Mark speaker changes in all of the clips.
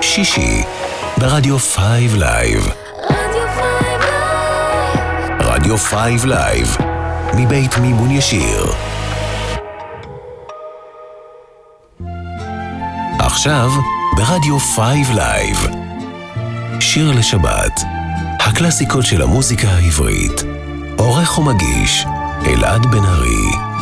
Speaker 1: שישי ברדיו 5 Live. רדיו 5 Live, מבית מימון ישיר. עכשיו ברדיו 5 Live. שיר לשבת, הקלאסיקות של המוזיקה העברית. עורך ומגיש, אלעד בן ארי.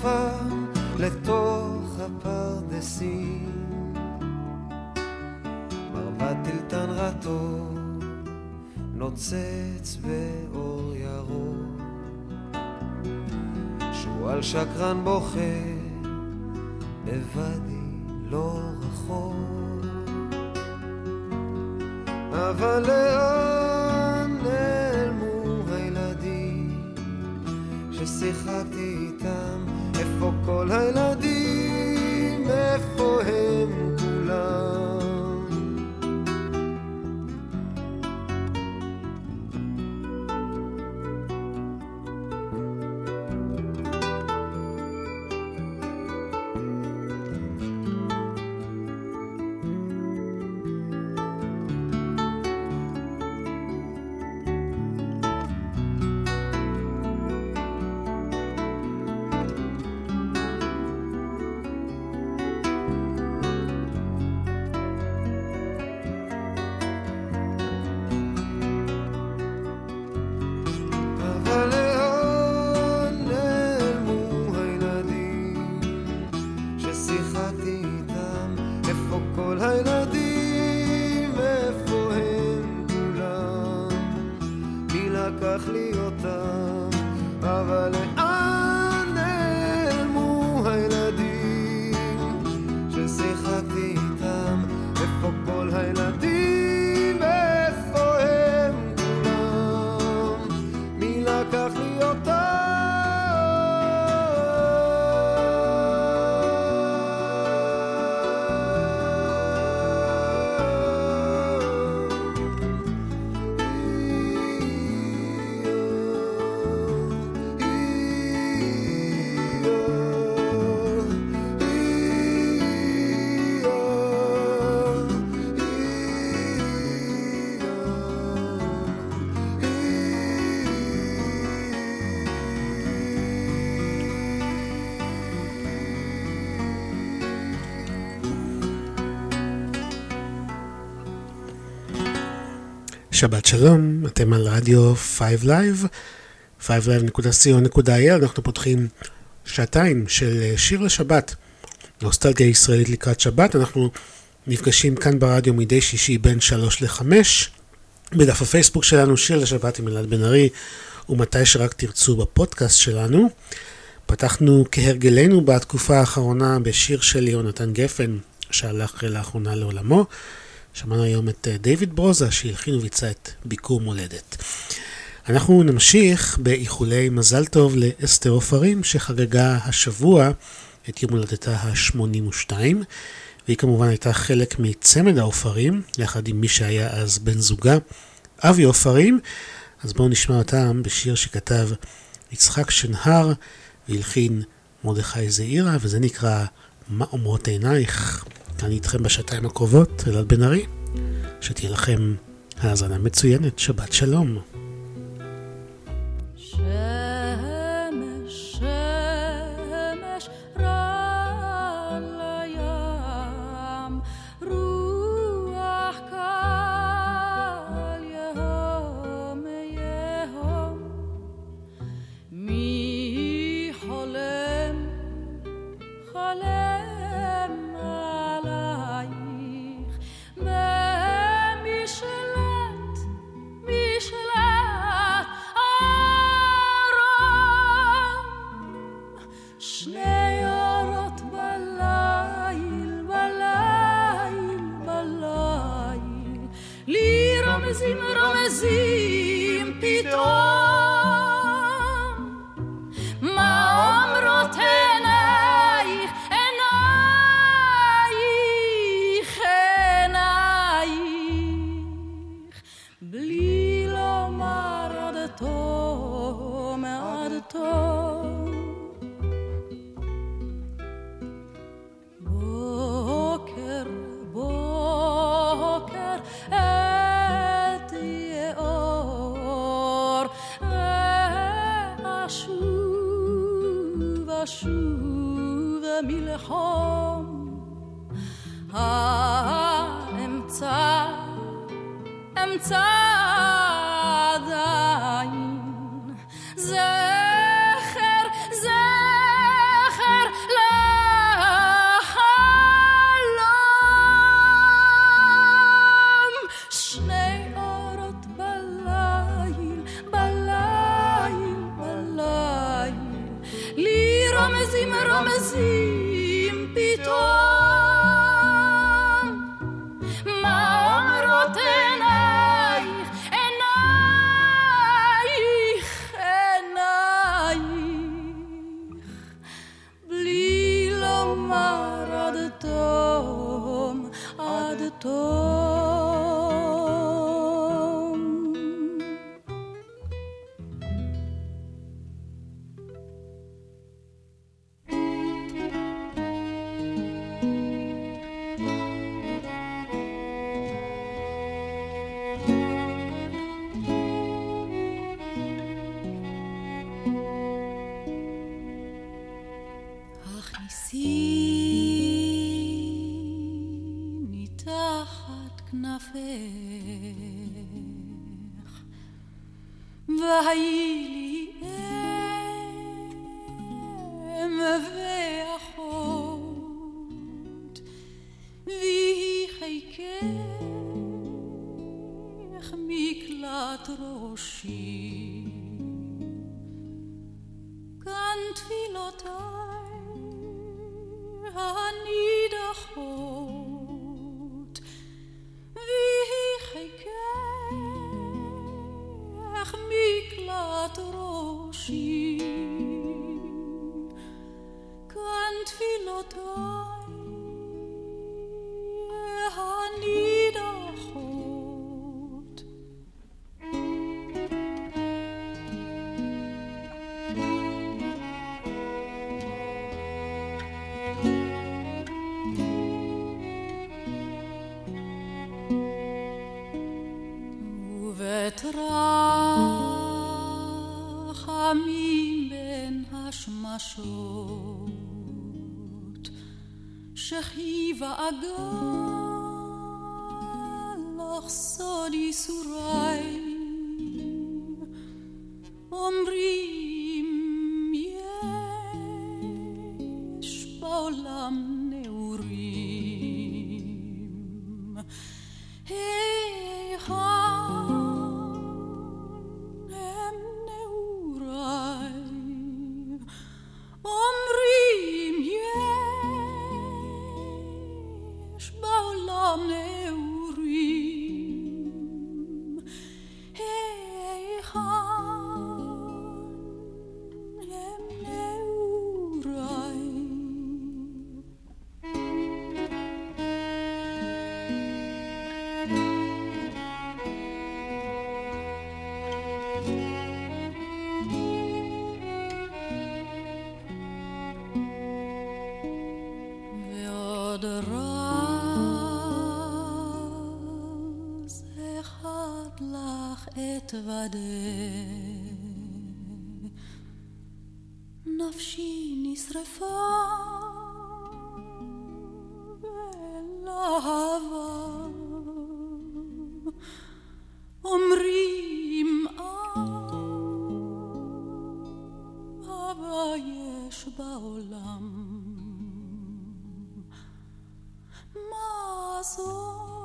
Speaker 2: שפן לתוך הפרדסים. מרבד טלטן רטוב נוצץ באור ירוק. שועל שקרן בוכה ששיחקתי איתם? איפה כל הילדים? איפה הם כולם? מי לקח לי
Speaker 3: שבת שלום, אתם על רדיו 5 Live, 5live.co.il, אנחנו פותחים שעתיים של שיר לשבת, נוסטלגיה ישראלית לקראת שבת, אנחנו נפגשים כאן ברדיו מדי שישי בין שלוש לחמש, בדף הפייסבוק שלנו, שיר לשבת עם אלעד בן ארי, ומתי שרק תרצו בפודקאסט שלנו. פתחנו כהרגלנו בתקופה האחרונה בשיר של יונתן גפן, שהלך לאחרונה לעולמו. שמענו היום את אה, דיוויד ברוזה שהלחין וביצע את ביקור מולדת. אנחנו נמשיך באיחולי מזל טוב לאסתר עופרים שחגגה השבוע את יום הולדתה ה-82 והיא כמובן הייתה חלק מצמד העופרים יחד עם מי שהיה אז בן זוגה אבי עופרים אז בואו נשמע אותם בשיר שכתב יצחק שנהר והלחין מרדכי זעירה וזה נקרא מה אומרות עינייך כאן איתכם בשעתיים הקרובות, אלעד בן ארי. שתהיה לכם האזנה מצוינת, שבת שלום.
Speaker 4: zimmer, zim, zim, zim, zim, בעולם נעורים רע יש בעולם. מה זאת?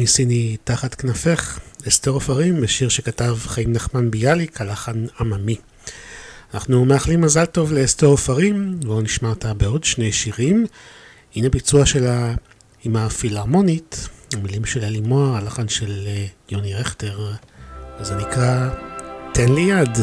Speaker 3: הכניסיני תחת כנפך, אסתר עופרים, בשיר שכתב חיים נחמן ביאליק, הלחן עממי. אנחנו מאחלים מזל טוב לאסתר עופרים, בואו נשמע אותה בעוד שני שירים. הנה ביצוע שלה עם הפילהרמונית, המילים של אלי מוהר, הלחן של אה, יוני רכטר, וזה נקרא תן לי יד.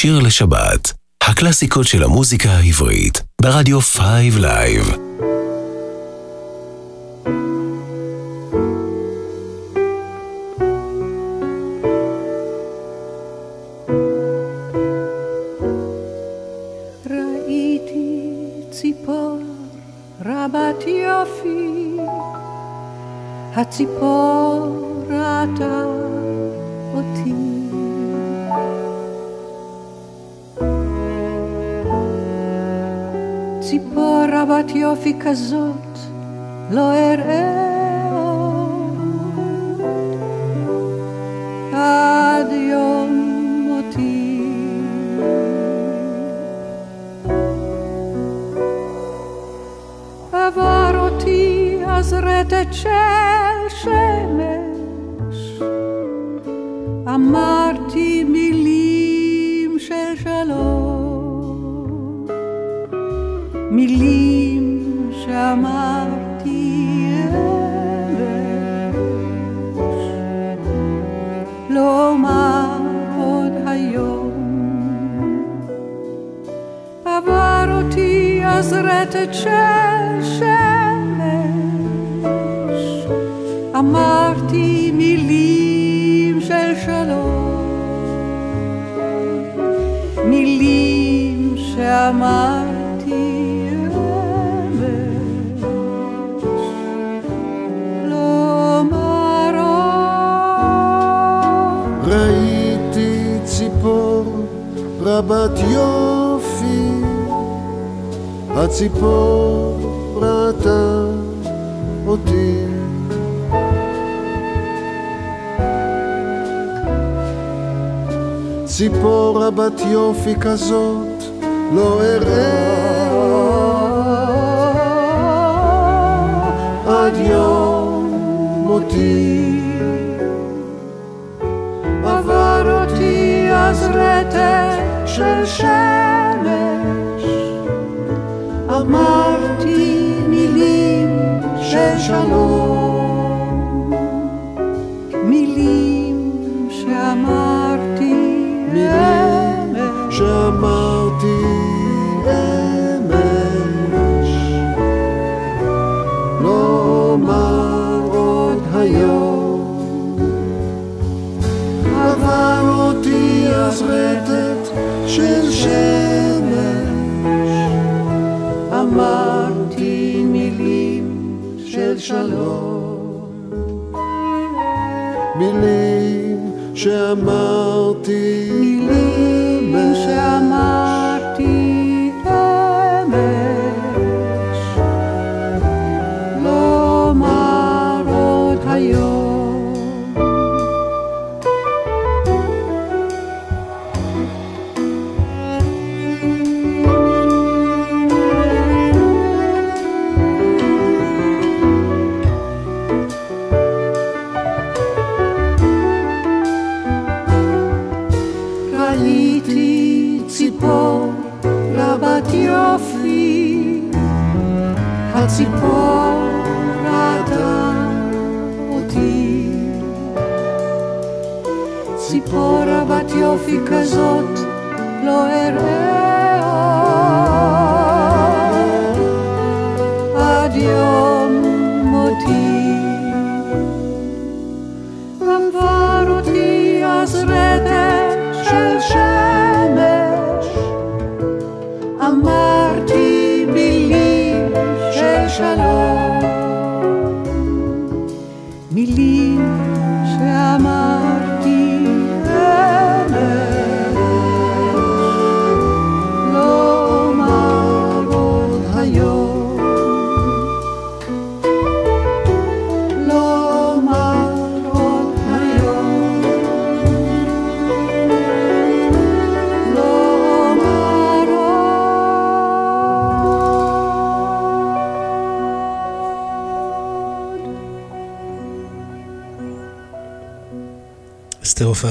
Speaker 1: שיר לשבת, הקלאסיקות של המוזיקה העברית, ברדיו 5
Speaker 4: Live. כזאת.
Speaker 5: בת יופי, הציפור ראתה אותי. ציפורה בת יופי כזאת לא אראה של שמש. אמרתי מילים של שלום.
Speaker 4: יופי כזאת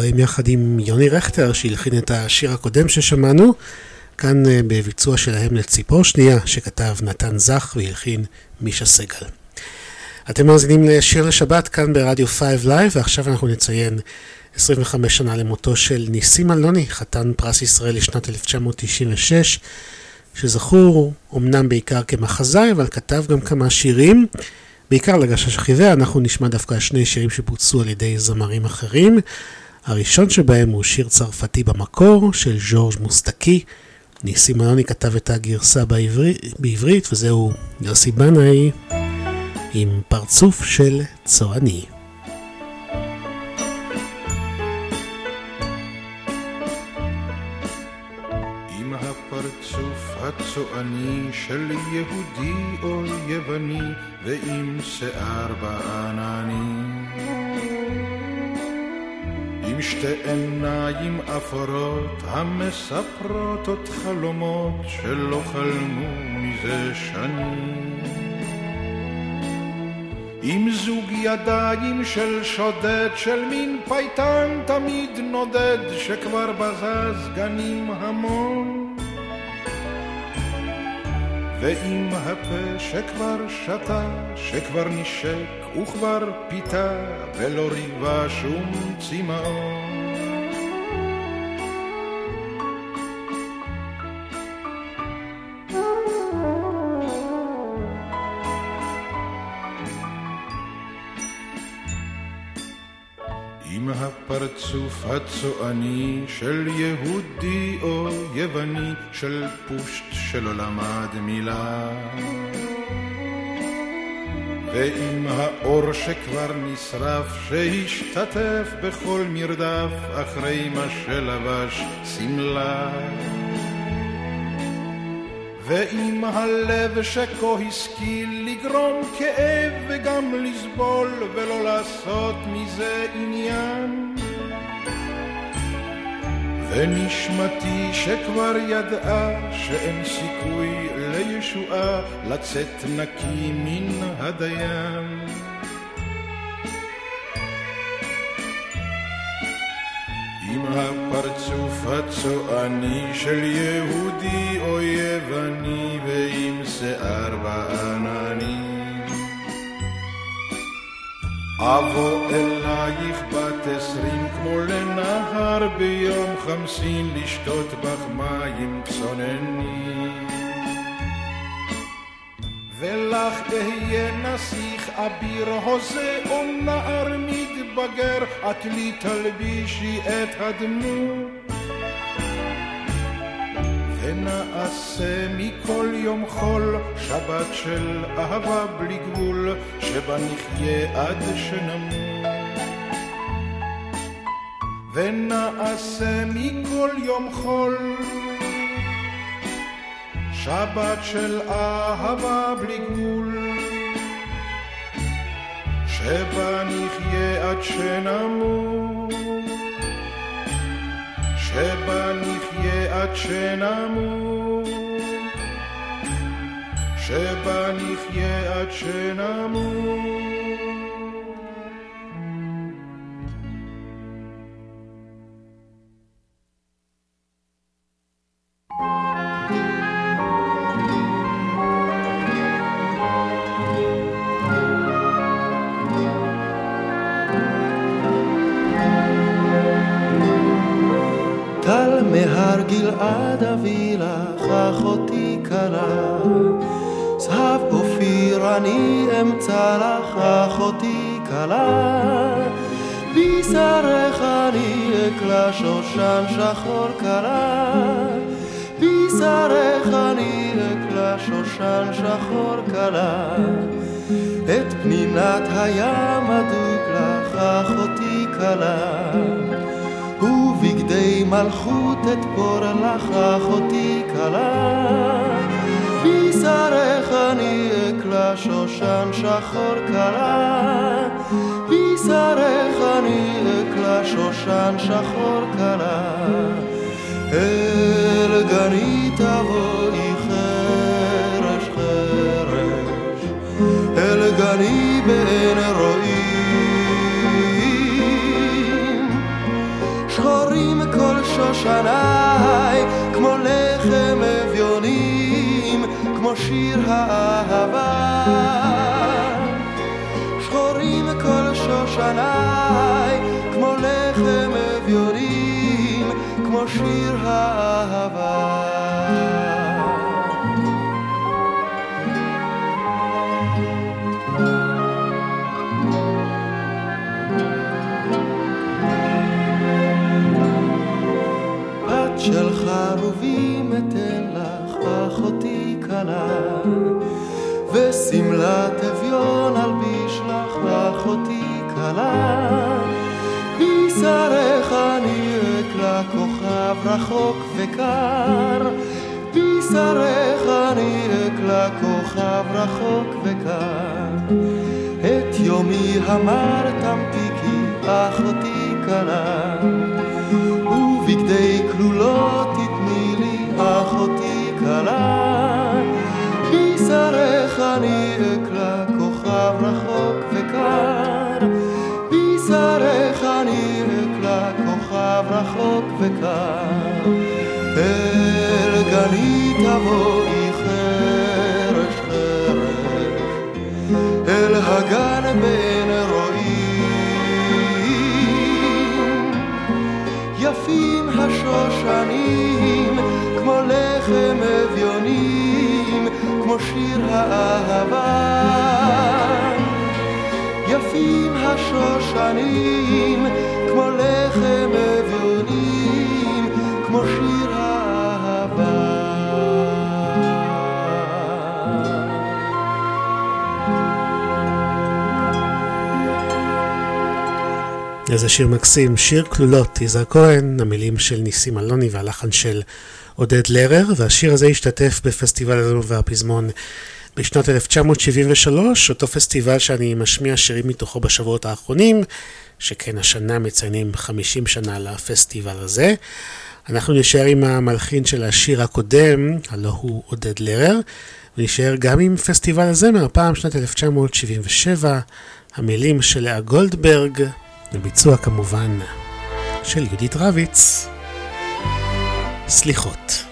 Speaker 3: עופרים יחד עם יוני רכטר שהלחין את השיר הקודם ששמענו, כאן אה, בביצוע שלהם לציפור שנייה שכתב נתן זך והלחין מישה סגל. אתם מאזינים לשיר לשבת כאן ברדיו 5 Live ועכשיו אנחנו נציין 25 שנה למותו של ניסים אלוני, חתן פרס ישראל לשנת 1996, שזכור אמנם בעיקר כמחזאי אבל כתב גם כמה שירים. בעיקר לגשש חיוור, אנחנו נשמע דווקא שני שירים שבוצעו על ידי זמרים אחרים. הראשון שבהם הוא שיר צרפתי במקור של ז'ורג' מוסטקי. ניסים אלוני כתב את הגרסה בעברי, בעברית, וזהו יוסי בנאי עם פרצוף של צועני.
Speaker 6: הצועני של יהודי או יווני ועם שיער בעננים עם שתי עיניים אפורות המספרות עוד חלומות שלא חלמו מזה שנים עם זוג ידיים של שודד, של מין פייטן תמיד נודד, שכבר בזז גנים המון. ועם הפה שכבר שתה, שכבר נשק וכבר פיתה, ולא ריבה שום צמאון. עם הפרצוף הצועני של יהודי או יווני, של פושט שלא למד מילה. ועם האור שכבר נשרף, שהשתתף בכל מרדף, אחרי מה שלבש שמלה. ועם הלב שכה השכיל לגרום כאב וגם לסבול ולא לעשות מזה עניין. ונשמתי שכבר ידעה שאין סיכוי לישועה לצאת נקי מן הדיין. עם הפרצוף הצועני של יהודי או יווני ועם שיער בעננים. אבוא אלייך בת עשרים כמו לנהר ביום חמסין לשתות בך מים צוננים. ולך אהיה נסיך אביר הוזה או נער מתבגר, את לי תלבישי את הדמות. ונעשה מכל יום חול שבת של אהבה בלי גבול, שבה נחיה עד שנמות. ונעשה מכל יום חול שבת של אהבה בלי גבול, שבה נחיה עד שנמות, שבה נחיה עד שנמות, שבה נחיה עד שנמות.
Speaker 7: טל גלעד אביא לך אחותי כלה. זהב אופיר אני אמצא לך אחותי כלה. בשרך אני אקלה שושן שחור כלה. בשרך אני אקלה שושן שחור כלה.
Speaker 3: את פנינת הים הדוק לך אחותי כלה מלכות את פור לך אחותי כלה. בשרך אני אקלה שושן שחור כלה. בשרך אני אקלה שושן שחור כלה. אל גני תבואי חרש חרש. אל גני בין רועים שושניי כמו לחם אביונים כמו שיר האהבה. שחורים כל שושניי כמו לחם אביונים כמו שיר האהבה של חרובים אתן לך אחותי כלה ושמלת אביון אלביש לך אחותי כלה בשרך אני אקרא כוכב רחוק וקר. בשרך אני אקרא כוכב רחוק וקר. את יומי המר תמתיקי אחותי כלה ובגדי כלולות תתני לי אחותי כלה בשרך אני אקרא כוכב רחוק וקר. בשרך אני אקרא כוכב רחוק וקר. אל גני תבואי חרש חרש. אל הגן בין כמו שיר האהבה. יפים השושנים כמו לחם אביונים כמו שיר האהבה.
Speaker 8: איזה שיר מקסים, שיר כלולות, יזהר כהן, המילים של ניסים אלוני והלחן של עודד לרר, והשיר הזה השתתף בפסטיבל הלאום והפזמון בשנת 1973, אותו פסטיבל שאני משמיע שירים מתוכו בשבועות האחרונים, שכן השנה מציינים 50 שנה לפסטיבל הזה. אנחנו נשאר עם המלחין של השיר הקודם, הלא הוא עודד לרר, ונשאר גם עם פסטיבל הזמר, הפעם שנת 1977, המילים של לאה גולדברג, בביצוע כמובן של יהודית רביץ. סליחות.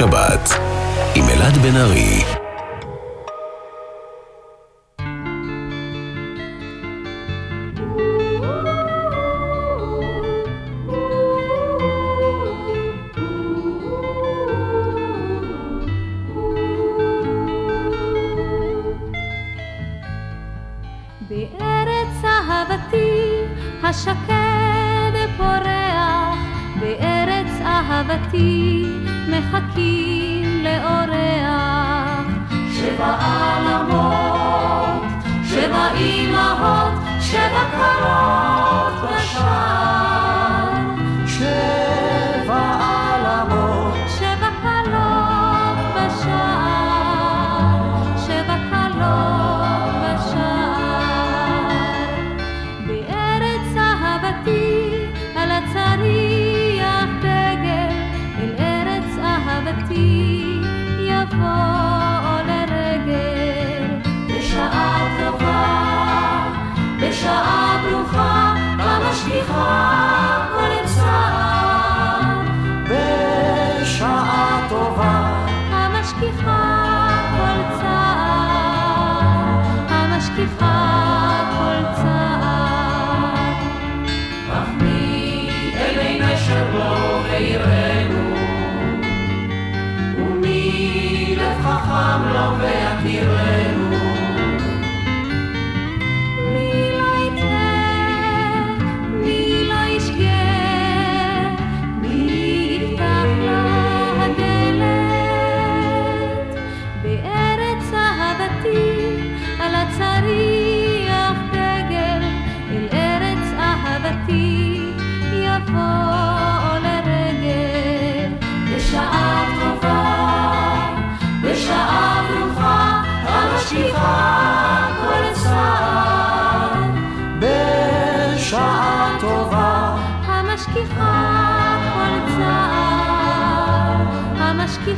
Speaker 1: שבת עם אלעד בן ארי.
Speaker 9: השקד פורח בארץ אהבתי מחכים לאורח. שבע עלמות, שבע אימהות, שבע קרות בשער. l'homme aqui tiré.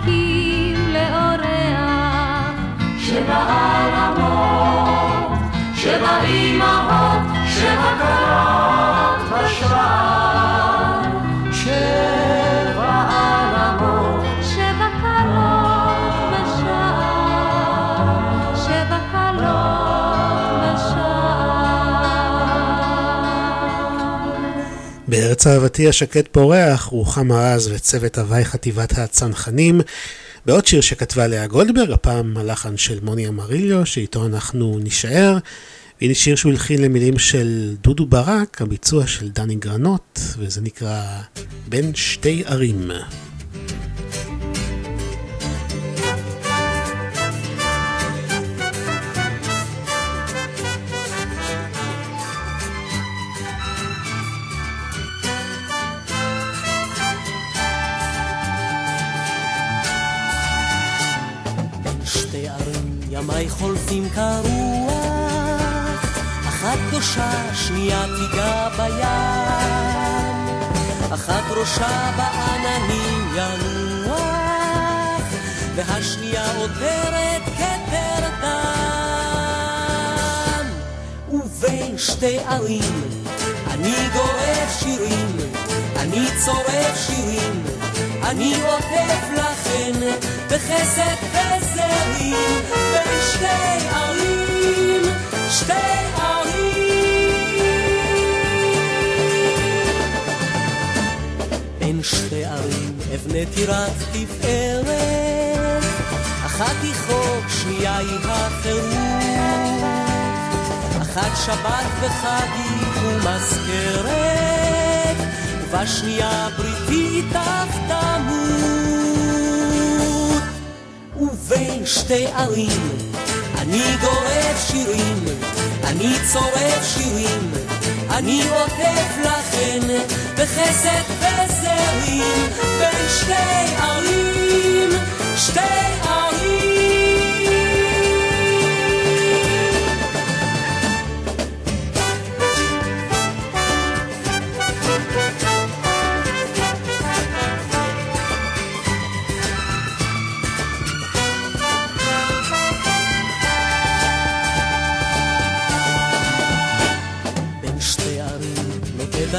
Speaker 9: מחכים לאורח שבעלמות, שבאימהות, שבקרות בשער
Speaker 3: צרבתי השקט פורח, רוחמה רז וצוות הוואי חטיבת הצנחנים. בעוד שיר שכתבה לאה גולדברג, הפעם הלחן של מוני אמריליו, שאיתו אנחנו נישאר. והנה שיר שהוא הלחין למילים של דודו ברק, הביצוע של דני גרנות, וזה נקרא בין שתי ערים.
Speaker 10: ימיי חולפים כרוח, אחת קדושה, שנייה תיגע בים, אחת ראשה בעננים ינוח, והשנייה עודרת כתר דם. ובין שתי ערים אני גורף שירים, אני צורף שירים, אני עוטף לכן בחסד וזרים בין שתי ערים, שתי ערים. בין שתי ערים אבנה טירת תפארת, אחת היא חוק, שנייה היא החירות. אחת שבת וחג היא ומזכרת, ובשנייה בריתי איתך ובין שתי ערים אני גורף שירים, אני צורף שירים, אני עוטף לכן בחסד וזרים בין שתי ערים, שתי ערים.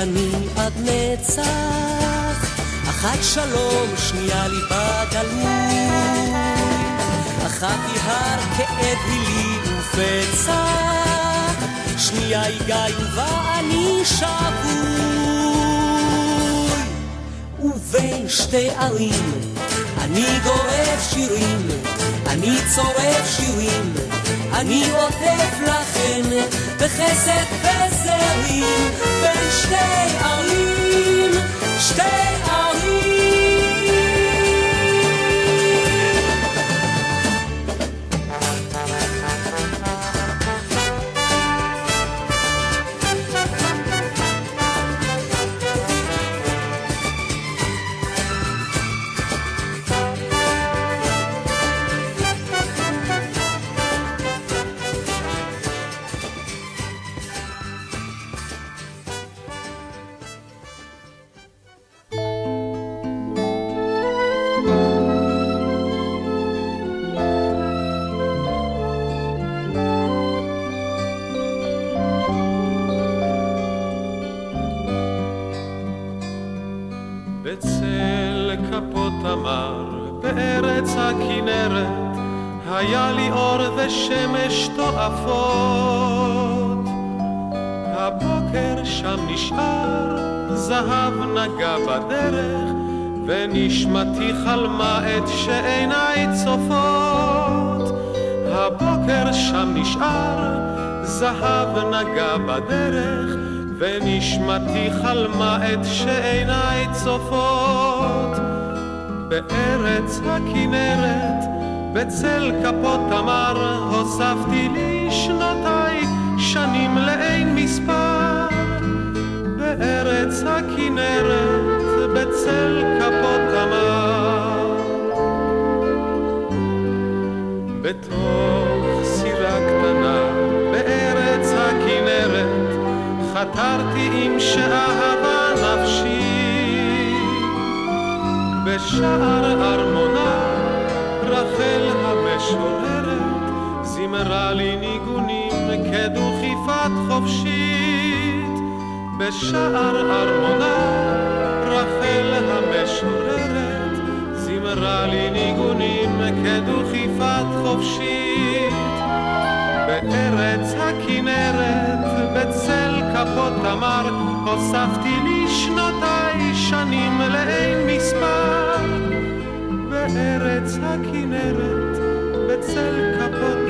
Speaker 10: אני עד נצח, אחת שלום, שנייה ליבה גלוי, אחת היא הר כאב היא לי ופצע, שנייה היא גיא ובה אני שבוי. ובין שתי ערים אני גורף שירים, אני צורף שירים, אני עוטף לכן בחסד וזרים בין שתי ערים, שתי ערים.
Speaker 11: תועפות. הבוקר שם נשאר, זהב נגע בדרך, ונשמתי חלמה את שעיניי צופות. הבוקר שם נשאר, זהב נגע בדרך, ונשמתי חלמה את שעיניי צופות. בארץ הכנרת, בצל כפות תמר, הוספתי לי שנותיי, שנים לאין מספר. בארץ הכנרת, בצל כפות תמר. בתוך סירה קטנה, בארץ הכנרת, חתרתי עם שאהבה נפשי. בשער ארמונה, רחל המשוררת, זימרה לי ניגונים כדוכיפת חופשית. בשער ארמונה, רחל המשוררת, זימרה לי ניגונים כדוכיפת חופשית. בארץ הכנרת, בצל כפות תמר, הוספתי לי שנותיי שנים לאין מספר. בארץ הכנרת, בצל כפות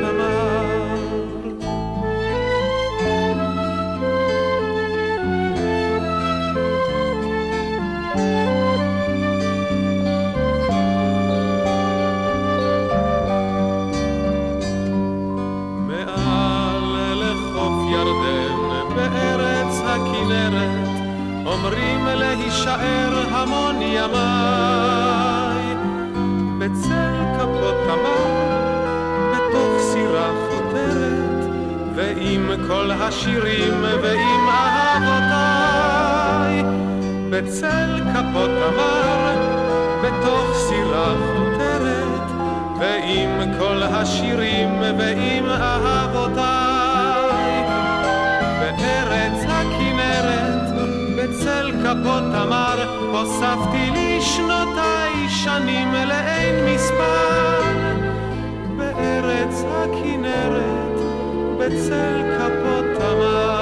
Speaker 11: אומרים להישאר המון ימיי. בצל כפות תמר, בתוך סירה חותרת, ועם כל השירים ועם אהבותיי. בצל כפות תמר, בתוך סירה חותרת, ועם כל השירים ועם אהבותיי. כפות תמר, הוספתי לי שנותיי שנים לאין מספר. בארץ הכנרת, בצל כפות תמר.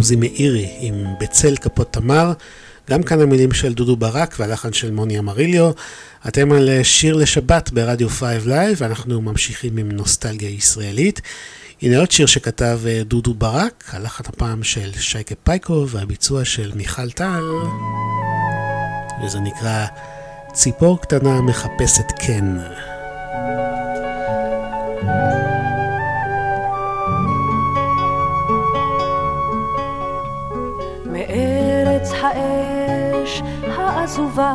Speaker 3: עוזי מאירי עם בצל כפות תמר, גם כאן המילים של דודו ברק והלחן של מוני אמריליו. אתם על שיר לשבת ברדיו 5 Live, ואנחנו ממשיכים עם נוסטלגיה ישראלית. הנה עוד שיר שכתב אה, דודו ברק, הלחן הפעם של שייקה פייקוב והביצוע של מיכל טל, וזה נקרא ציפור קטנה מחפשת קן.
Speaker 9: מארץ האש העזובה,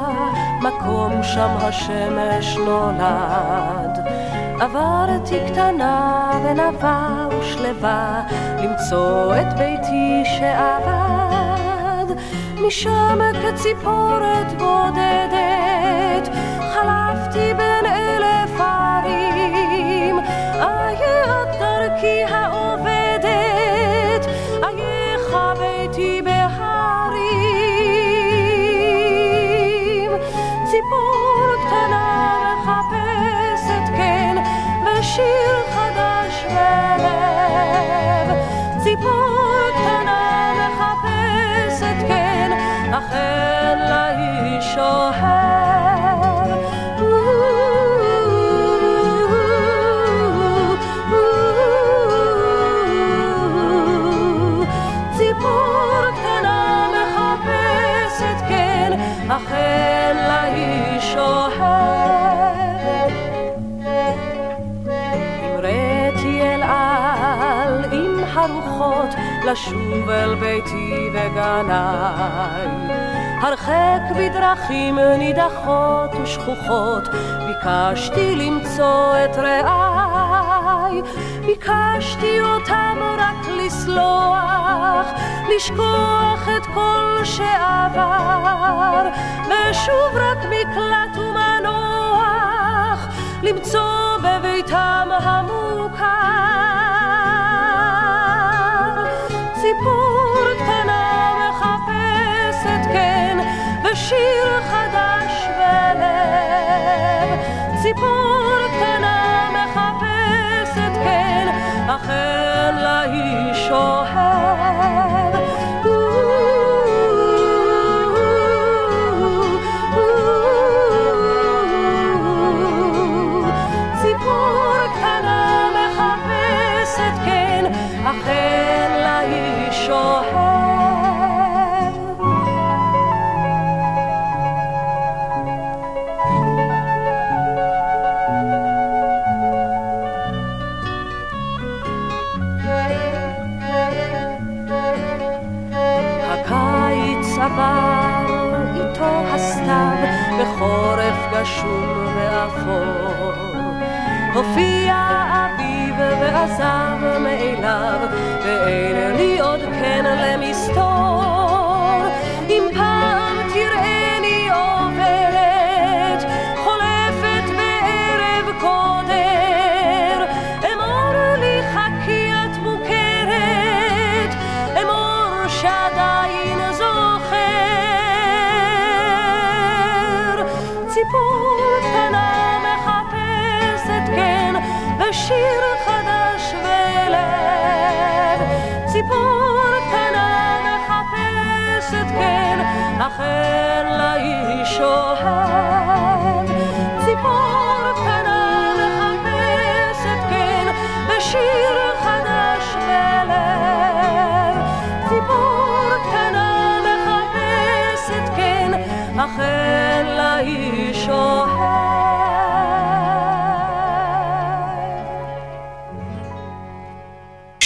Speaker 9: מקום שם השמש נולד. עברתי קטנה ונבה ושלווה, למצוא את ביתי שאבד. משם כציפורת בודדת, אכן לאיש אוהב. המראתי אל על עם הרוחות, לשוב אל ביתי וגניי. הרחק בדרכים נידחות ושכוחות, ביקשתי למצוא את רעיי. ביקשתי אותם רק לסלוח, לשכוח את כל שעבר, ושוב רק מקלט ומנוח, למצוא בביתם המוכר. ציפור קטנה מחפשת כן, ושיר חדש בלב. ציפור קטנה מחפשת כן, אכן לאיש אוהב. הופיע אביב ועזב מאליו, ואין לי עוד כן למסתור.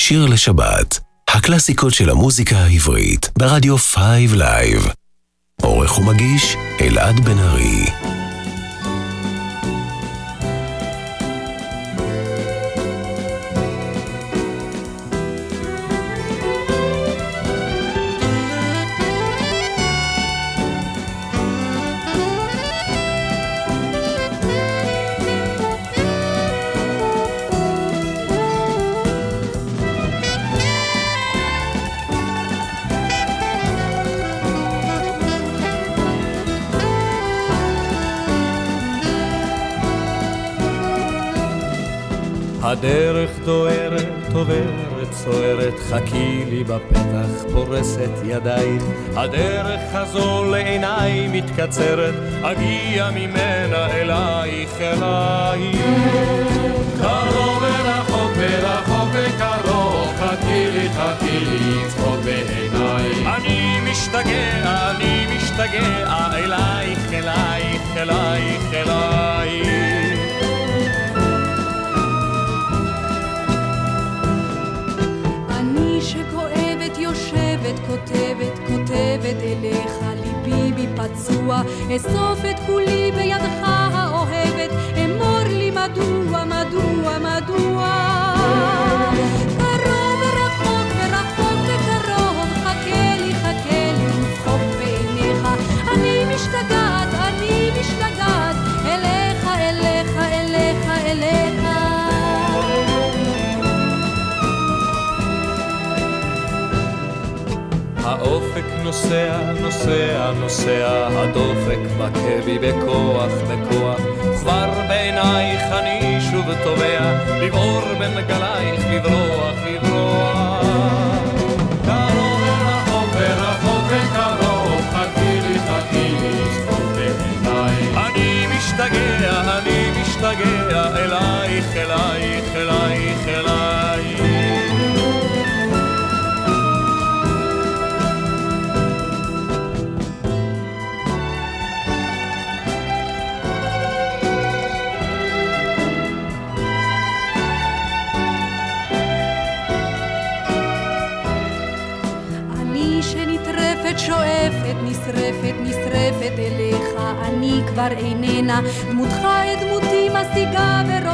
Speaker 1: שיר לשבת, הקלאסיקות של המוזיקה העברית, ברדיו 5 Live. עורך ומגיש, אלעד בן ארי.
Speaker 12: בפתח, פורסת ידייך. הדרך הזו לעיניי מתקצרת, אגיע ממנה אלייך, אלייך. קרוב ורחוק ורחוק וקרוב, חכי לי, חכי לי, צחוק בעיניי. אני משתגע, אני משתגע, אלייך, אלייך, אלייך, אלייך.
Speaker 13: פצוע אסוף את כולי בידך האוהבת אמור לי מדוע מדוע מדוע. קרוב ורחוק אני
Speaker 12: האופק נוסע, נוסע, נוסע, הדופק מכה בי בכוח, בכוח. כבר בעינייך אני שוב תובע, לבעור בין גלייך, לברוח, לברוח. קרוב
Speaker 13: נשרפת, נשרפת אליך, אני כבר איננה, דמותך את דמותי משיגה ורודפת,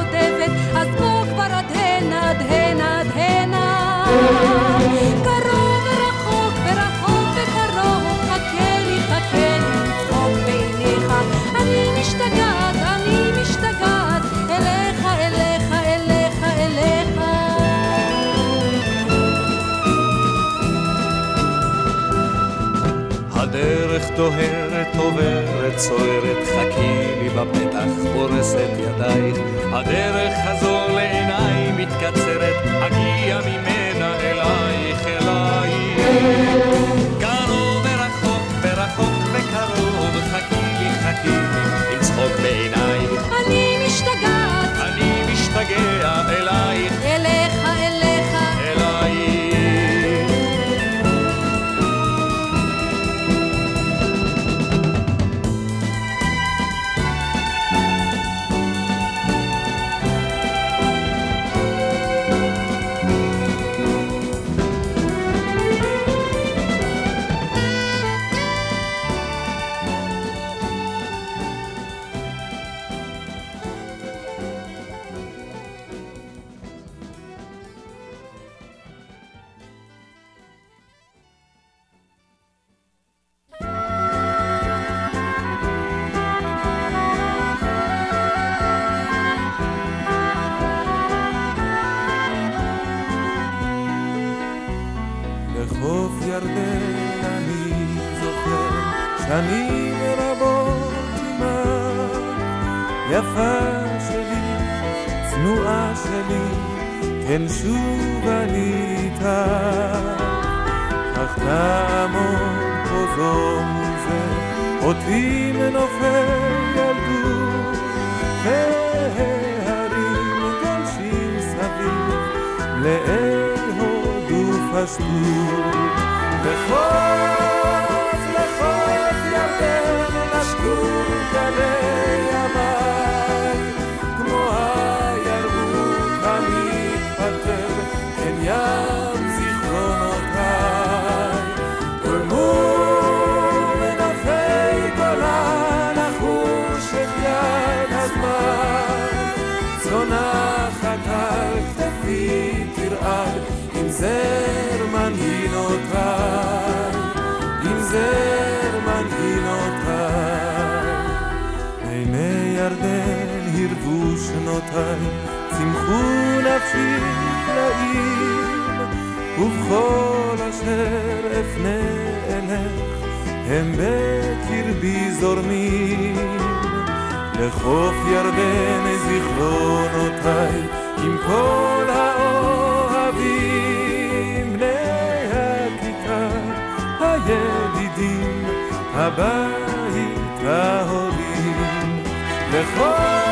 Speaker 12: דוהרת, עוברת, סוערת, חכי לי בפתח, פורסת ידייך. הדרך הזו לעיניי מתקצרת, אגיע ממנה אלייך, אלייך.
Speaker 14: לאל הודו פשטות. לחוף, ירדן, נשקו גלי שנותיי, צמחו נפשי לעיר, ובכל אשר אפנה אלך, הם בקרבי זורמים. לחוף ירדן זיכרונותיי, עם כל האוהבים, בני הכיכר, הידידים, הבית, ההורים. לחוף,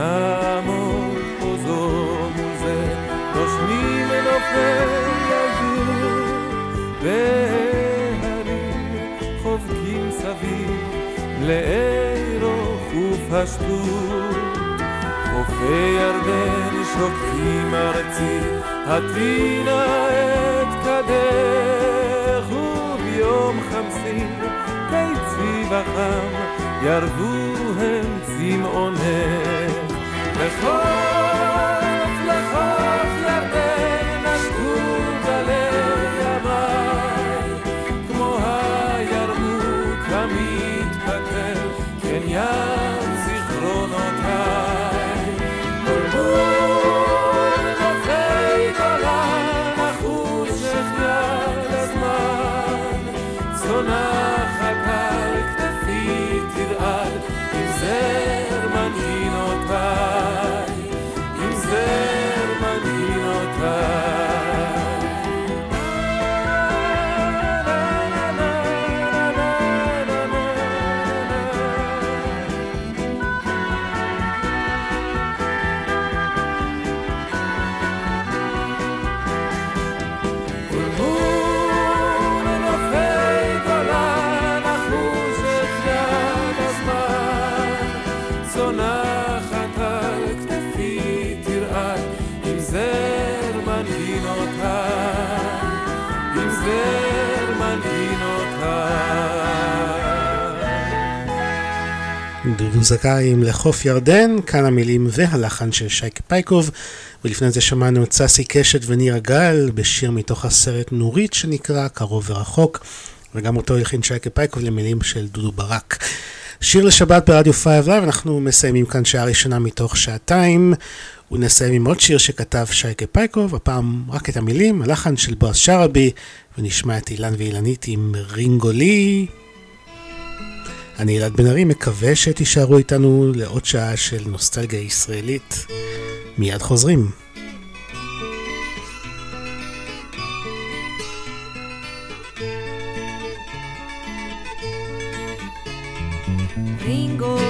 Speaker 14: נעמוד פה זו מול זה, נושמים מנופי ילדות, והרים חובקים סביב לעירו ופשטות. חופי ירדן שוקטים ארצי, הטבינה את קדך, וביום חמסי קיצי וחם, ירבו הם צמאונך. לחוף, לחוף ירדן, נשקו גלי
Speaker 3: דודו זכאי עם לחוף ירדן, כאן המילים והלחן של שייקה פייקוב, ולפני זה שמענו את ססי קשת וניר גל בשיר מתוך הסרט נורית שנקרא קרוב ורחוק, וגם אותו הלחין שייקה פייקוב למילים של דודו ברק. שיר לשבת ברדיו 5 Live, אנחנו מסיימים כאן שעה ראשונה מתוך שעתיים, ונסיים עם עוד שיר שכתב שייקה פייקוב, הפעם רק את המילים, הלחן של בועז שרעבי, ונשמע את אילן ואילנית עם רינגולי. אני אלעד בן ארי, מקווה שתישארו איתנו לעוד שעה של נוסטלגיה ישראלית. מיד חוזרים.
Speaker 4: רינגולי,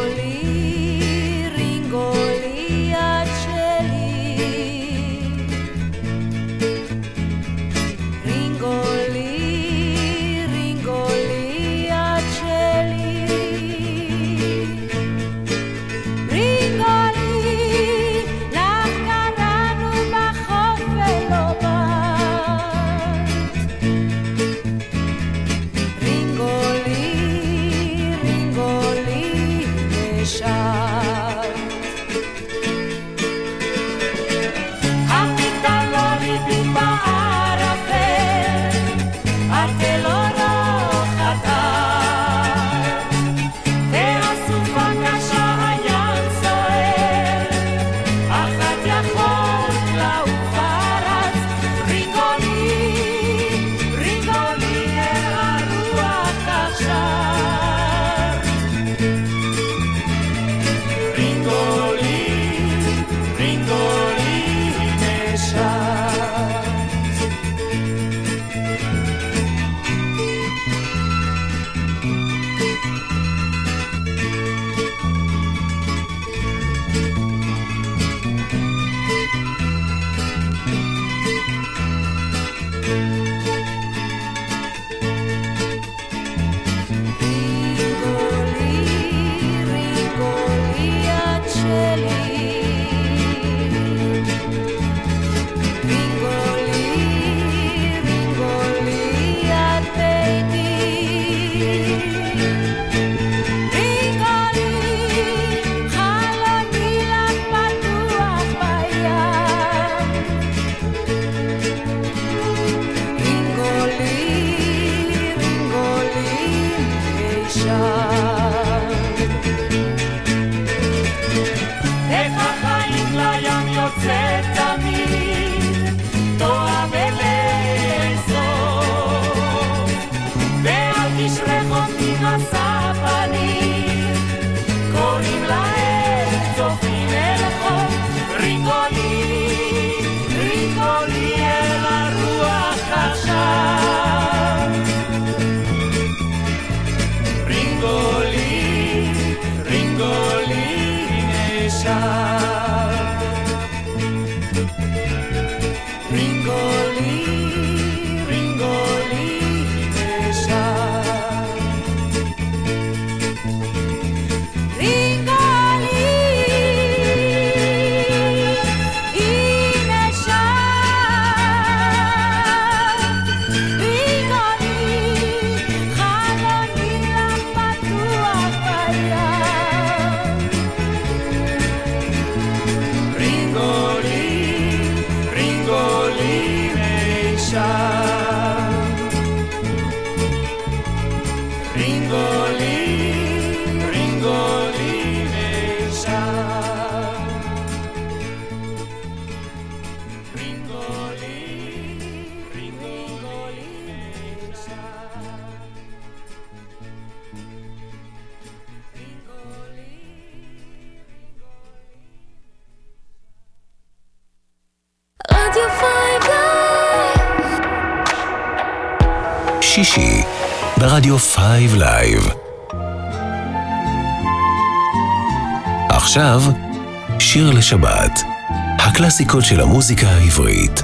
Speaker 1: shine. Five Live. עכשיו,
Speaker 15: שיר לשבת, הקלאסיקות של המוזיקה העברית.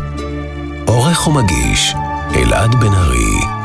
Speaker 15: עורך ומגיש, אלעד בן ארי.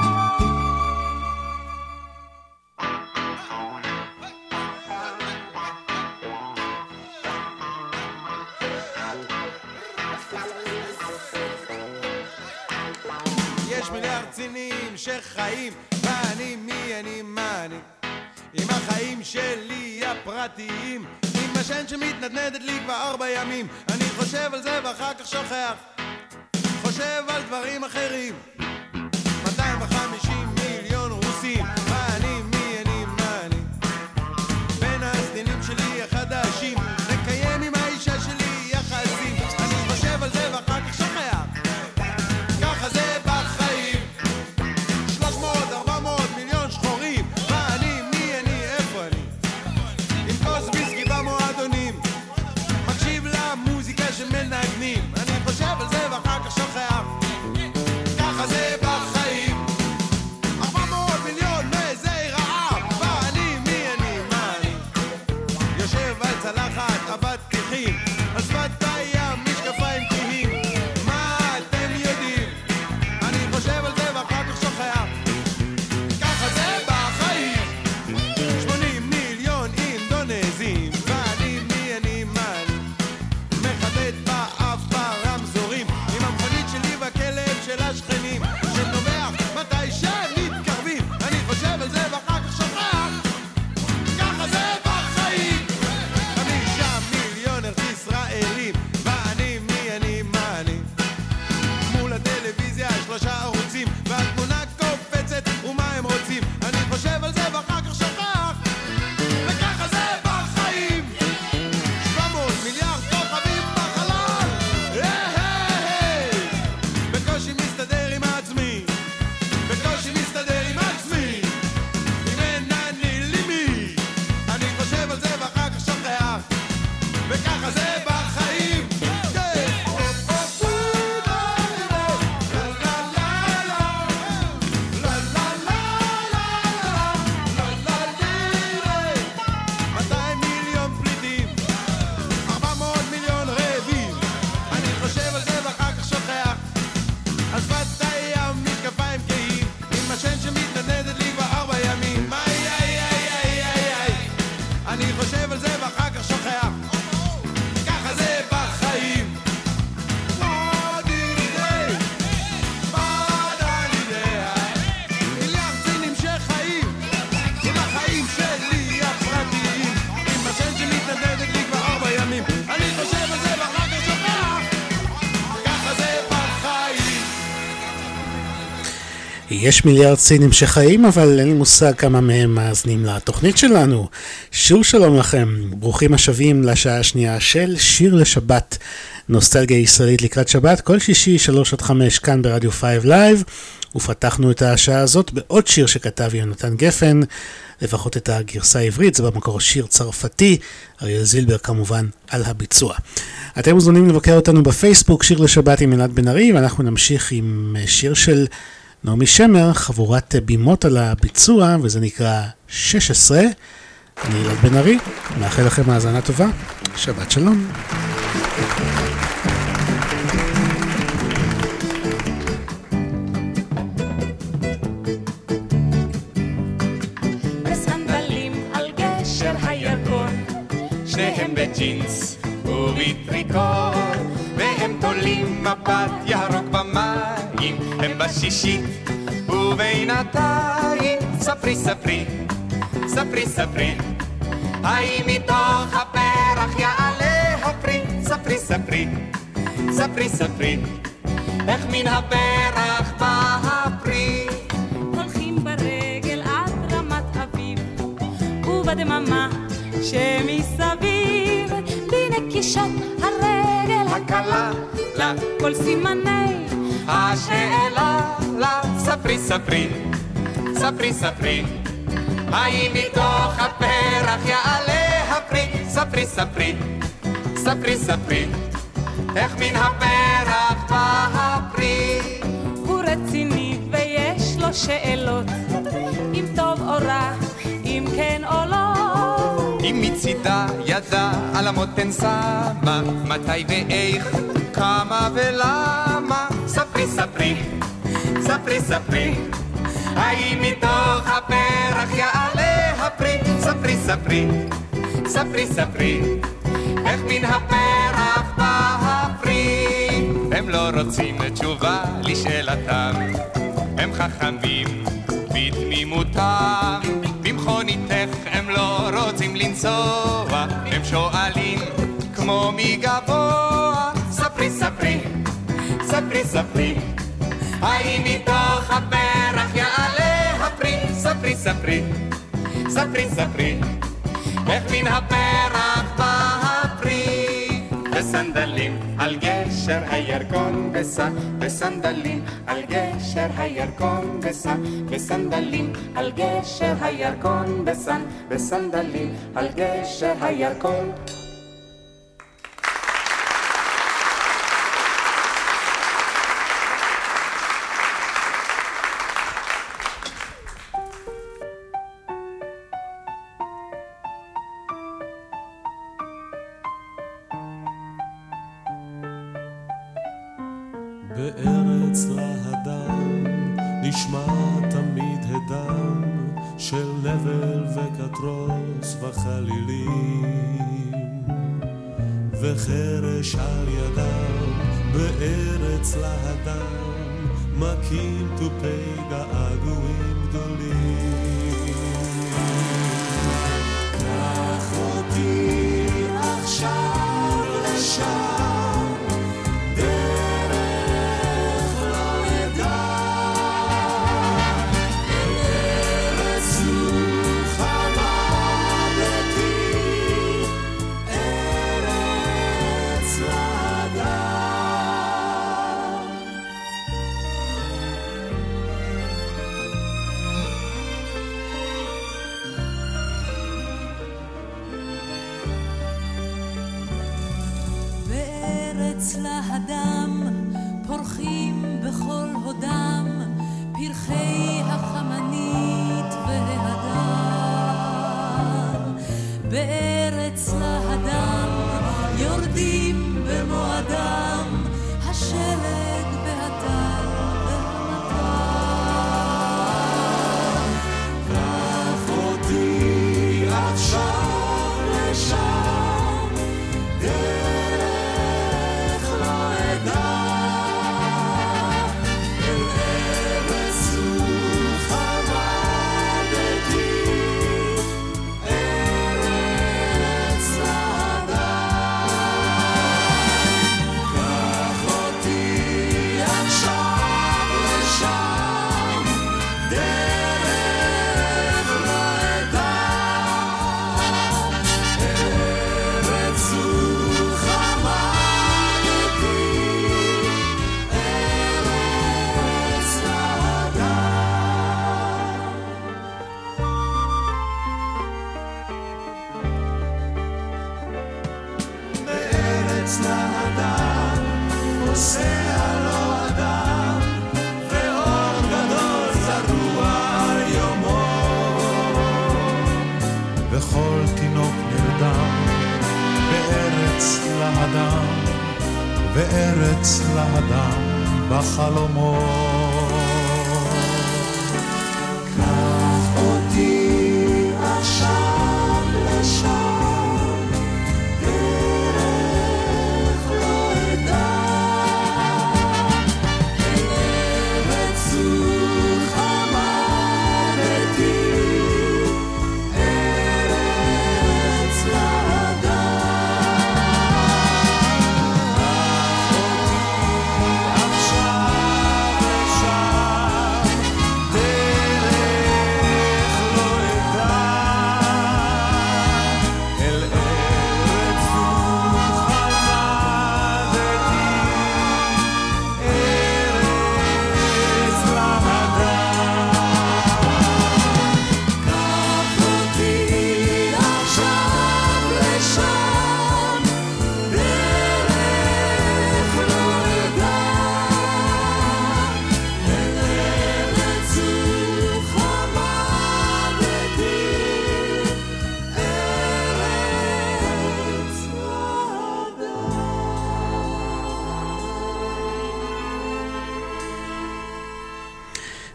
Speaker 16: יש מיליארד
Speaker 3: סינים שחיים, אבל אין לי מושג כמה מהם מאזינים לתוכנית שלנו. שוב שלום לכם, ברוכים השבים לשעה השנייה של שיר לשבת, נוסטלגיה ישראלית לקראת שבת, כל שישי, שלוש עד חמש, כאן ברדיו 5 Live, ופתחנו את השעה הזאת בעוד שיר שכתב יונתן גפן, לפחות את הגרסה העברית, זה במקור שיר צרפתי, אריאל זילבר כמובן על הביצוע. אתם מוזמנים לבקר אותנו בפייסבוק, שיר לשבת עם אלעד בן ארי, ואנחנו נמשיך עם שיר של... נעמי שמר, חבורת בימות על הביצוע, וזה נקרא 16. אני ילד בן ארי, מאחל לכם האזנה טובה, שבת שלום.
Speaker 17: שניהם בג'ינס ובטריקו והם תולים מבט ירוק בשישית ובינתיים ספרי ספרי ספרי ספרי. האם מתוך הפרח יעלה הפרי? ספרי ספרי ספרי ספרי. איך מן הפרח בא הפרי?
Speaker 18: הולכים ברגל עד רמת אביב ובדממה שמסביב בנקישות הרגל
Speaker 17: הקלה. לה.
Speaker 18: כל סימני
Speaker 17: השאלה לה ספרי ספרי ספרי ספרי. האם מתוך הפרח יעלה הפרי? ספרי ספרי ספרי ספרי. איך מן הפרח בא הפרי?
Speaker 18: הוא רציני ויש לו שאלות. אם טוב או רע אם כן או לא.
Speaker 17: אם מצידה ידה על המותן שמה, מתי ואיך, כמה ולמה. ספרי ספרי, ספרי ספרי, האם מתוך הפרח יעלה הפרי? ספרי ספרי, ספרי ספרי, איך מן הפרח בא הפרי? הם לא רוצים תשובה לשאלתם, הם חכמים בתמימותם. במכוניתך הם לא רוצים לנסוע, הם שואלים כמו מגבוה. ספרי ספרי, ספרי ספרי, האם מתוך הפרח יעלה הפרי? ספרי ספרי, ספרי ספרי, איך מן הפרח בא הפרי? בסנדלים על גשר הירקון בסע, בסנדלים על גשר הירקון בסע, בסנדלים על גשר הירקון בסן, בסנדלים על גשר הירקון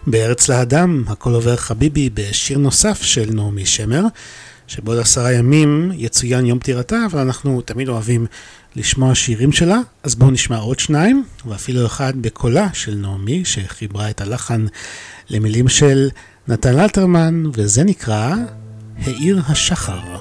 Speaker 19: בארץ
Speaker 20: לאדם, הכל עובר חביבי בשיר נוסף של נעמי שמר, שבעוד עשרה ימים יצוין יום פטירתה, אבל אנחנו תמיד אוהבים לשמוע שירים שלה, אז בואו נשמע עוד שניים, ואפילו אחד בקולה של נעמי, שחיברה את הלחן למילים של נתן אלתרמן, וזה נקרא העיר השחר.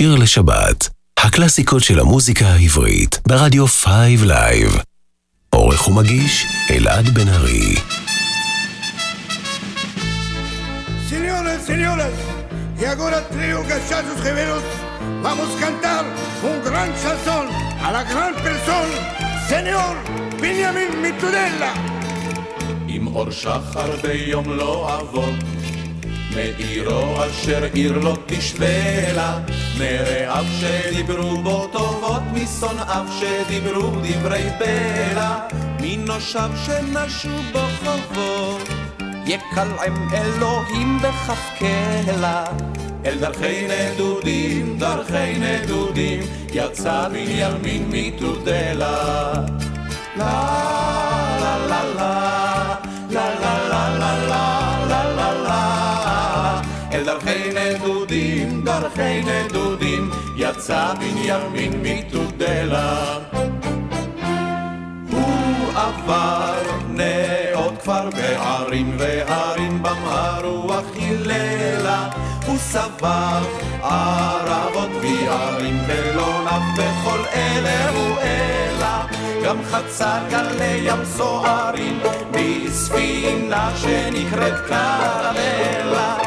Speaker 1: שיר לשבת, הקלאסיקות של המוזיקה העברית, ברדיו 5 Live. עורך ומגיש, אלעד בן ארי.
Speaker 21: Señoras, y ahora vamos a cantar un gran chanson a la gran persona, señor Benjamin Mitudela.
Speaker 22: עם אור שחר ביום לא אבוד מעירו אשר עיר לא תשווה לה, מרעיו שדיברו בו טובות, משונאיו שדיברו דברי בלע, מנושיו שנשו בו חובות, יקלעם אלוהים בכף קלע. אל דרכי נדודים, דרכי נדודים, יצא בנימין מתודלה. אל דרכי נדודים, דרכי נדודים, יצא בנימין מתודלה. הוא עבר נאות כפר בערים וערים במהר רוח היללה. הוא סבב ערבות ויערים ולא נח בכל אלה הוא אלה. גם חצה גלי ים סוערים בספינה שנקראת קרמלה.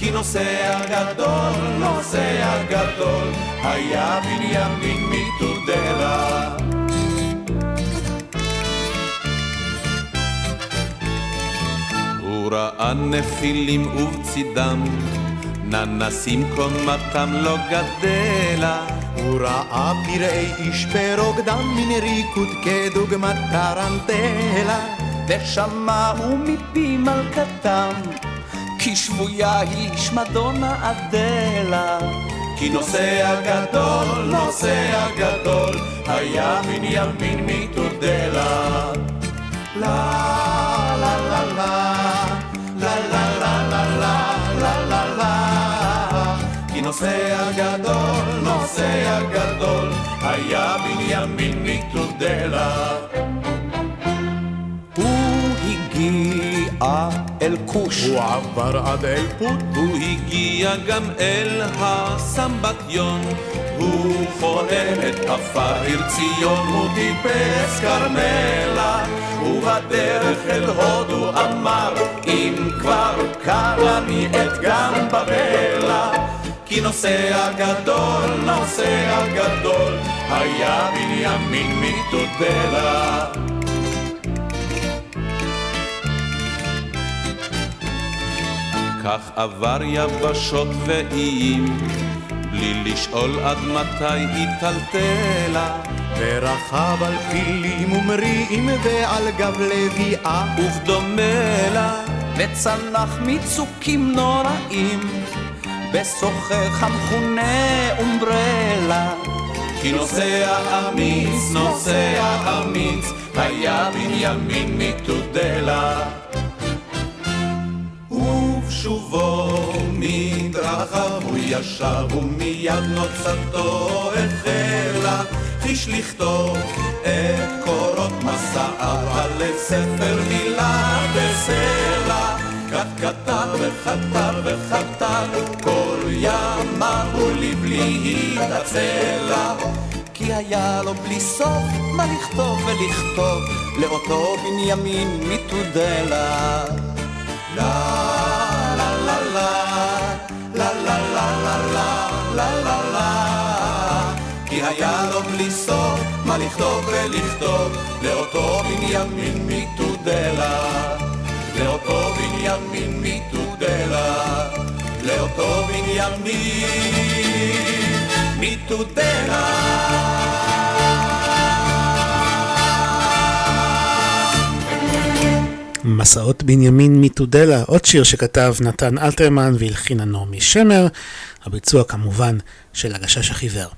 Speaker 22: כי נוסע גדול, נוסע גדול, היה בנימין מתודלה. הוא ראה נפילים ובצידם, ננסים קומתם לא גדלה.
Speaker 23: הוא ראה פראי איש ברוקדם מן ריקוד כדוגמת טרנטלה.
Speaker 24: ושמעו מפי מלכתם כי שבויה היא שמדונה אדלה.
Speaker 22: כי נוסע גדול, נוסע גדול, היה בנימין מתודלה. לה לה לה לה לה לה לה לה לה לה לה לה כי נוסע גדול, נוסע גדול, היה בנימין מתודלה.
Speaker 24: הוא הגיע אל כוש,
Speaker 23: הוא עבר עד אל פוט,
Speaker 22: הוא הגיע גם אל הסמבטיון, הוא חולם את עפר ציון, הוא טיפס כרמלה, ובדרך אל הודו אמר, אם כבר קרה לי את גם בבלה. כי נוסע גדול, נוסע גדול, היה בנימין מתודלה. כך עבר יבשות ואיים, בלי לשאול עד מתי היא טלטלה.
Speaker 23: ורכב על פילים ומריעים ועל גב לביאה,
Speaker 22: ובדומה לה,
Speaker 24: וצנח מצוקים נוראים, בסוחך המכונה אומברלה.
Speaker 22: כי נוסע אמיץ, נוסע אמיץ, היה בנימין מתודלה. ובשובו מדרכיו הוא ישב ומיד נוצתו החלה. חיש לכתוב את קורות מסעיו על ספר מילה בסלע. כך כתב וכתב וכתב כל ימיו לבלי התעצלה
Speaker 24: כי היה לו בלי סוף מה לכתוב ולכתוב לאותו בנימין מתודלה.
Speaker 22: לה לה לה לה לה. כי היה לו בלי סוף מה לכתוב ולכתוב. לאותו בנימין מתודלה. לאותו בנימין מתודלה. לאותו בנימין מתודלה.
Speaker 3: מסעות בנימין מתודלה, עוד שיר שכתב נתן אלתרמן והלחינה נעמי שמר, הביצוע כמובן של הגשש החיוור.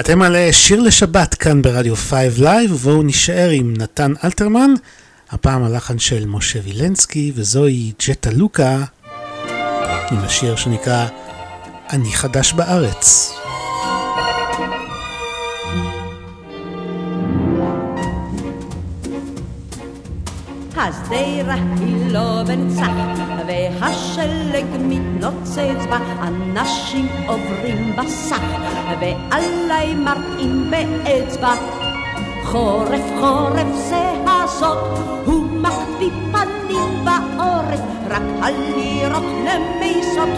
Speaker 3: אתם על שיר לשבת כאן ברדיו 5 Live, ובואו נישאר עם נתן אלתרמן, הפעם הלחן של משה וילנסקי, וזוהי ג'טה לוקה, עם השיר שנקרא אני חדש בארץ.
Speaker 25: השדרה היא לא בנצח, והשלג מתנוצץ בה, אנשים עוברים בסך, ועליי מראים באצבע. חורף חורף זה הזאת, הוא מחביא פנים בעורף, רק הלירות למיסות,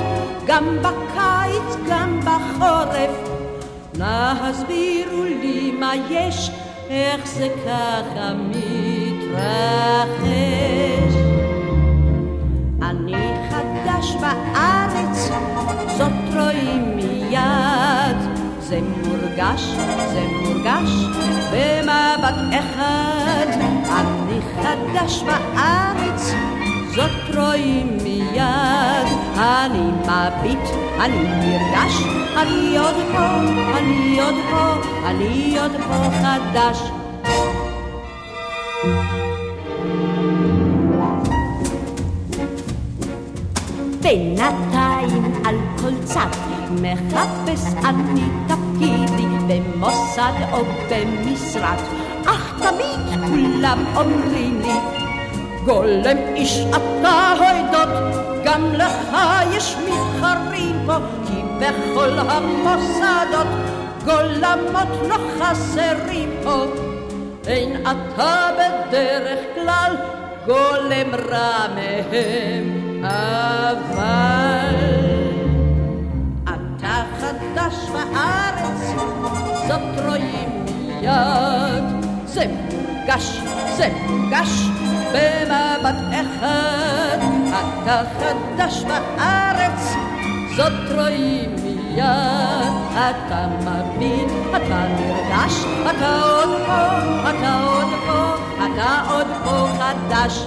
Speaker 25: גם בקיץ גם בחורף. נא הסבירו לי מה יש, איך זה ככה מתרחש. בארץ, זאת רואים מיד. זה מורגש, זה מורגש, במבט אחד. אני חדש בארץ, זאת רואים מיד. אני מביט, אני נרגש, אני עוד פה, אני עוד פה, אני עוד פה חדש. בינתיים על כל צד מחפש אני תפקידי במוסד או במשרד. אך תמיד כולם אומרים לי גולם איש אתה הוידות גם לך יש מתחרים פה כי בכל המוסדות גולמות לא חסרים פה. אין אתה בדרך כלל גולם רע מהם אבל אתה חדש בארץ, זאת רואים מיד. זה מורגש, זה מורגש במבט אחד. אתה חדש בארץ, זאת רואים מיד. אתה מבין, אתה נרגש, אתה עוד פה, אתה עוד פה, אתה עוד פה חדש.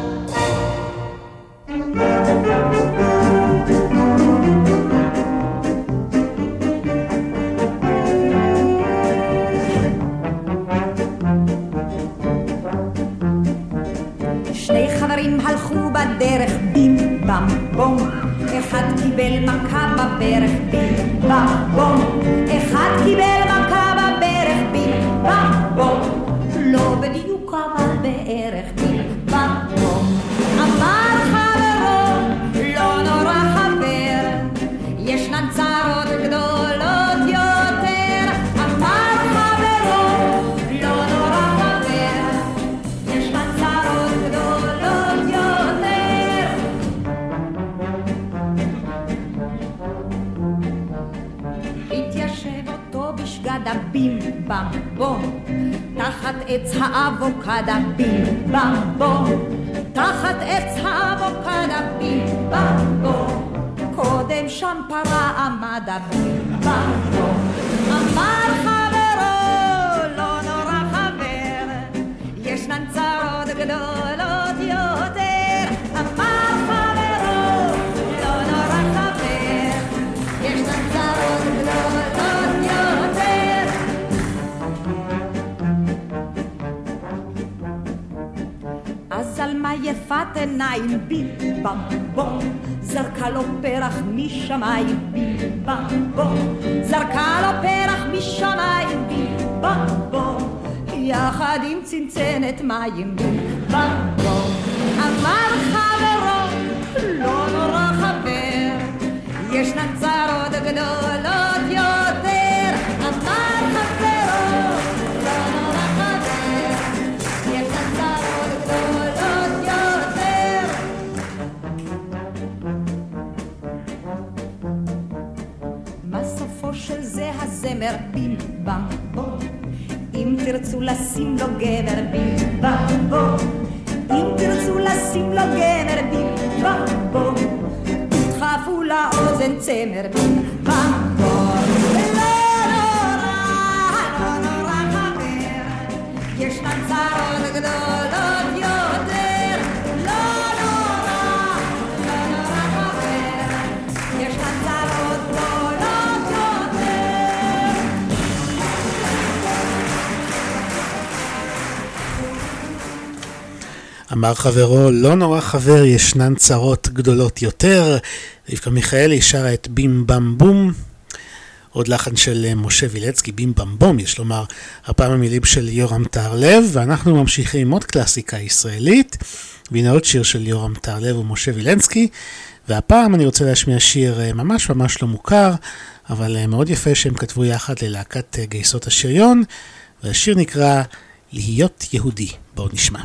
Speaker 26: קיבל מכה בברך בים בום. לא בדיוק אבל בערך בים תחת עץ האבוקדה בים תחת עץ האבוקדה בים קודם שם פרה עמד הבים בם בום אמר חברו לא נורא חבר ישנן צרות גדולות יפת עיניים בים זרקה לו פרח משמיים בים זרקה לו פרח משמיים בים יחד עם צנצנת מים בים אמר חברו לא נורא חבר ישנן צרות גדולות תרצו לשים לו גבר בום אם תרצו לשים לו גבר בום תדחפו לאוזן צמר בים בם בום לא נורא, לא נורא חבר ישנן צרות גדולות יותר
Speaker 3: אמר חברו, לא נורא חבר, ישנן צרות גדולות יותר. רבקה מיכאלי שרה את בים בם בום. עוד לחן של אה, משה וילצקי, בים בם בום, יש לומר, הפעם המילים של יורם טהרלב, ואנחנו ממשיכים עוד קלאסיקה ישראלית, והנה עוד שיר של יורם טהרלב ומשה וילנסקי, והפעם אני רוצה להשמיע שיר אה, ממש ממש לא מוכר, אבל אה, מאוד יפה שהם כתבו יחד ללהקת גייסות השריון, והשיר נקרא להיות יהודי. בואו נשמע.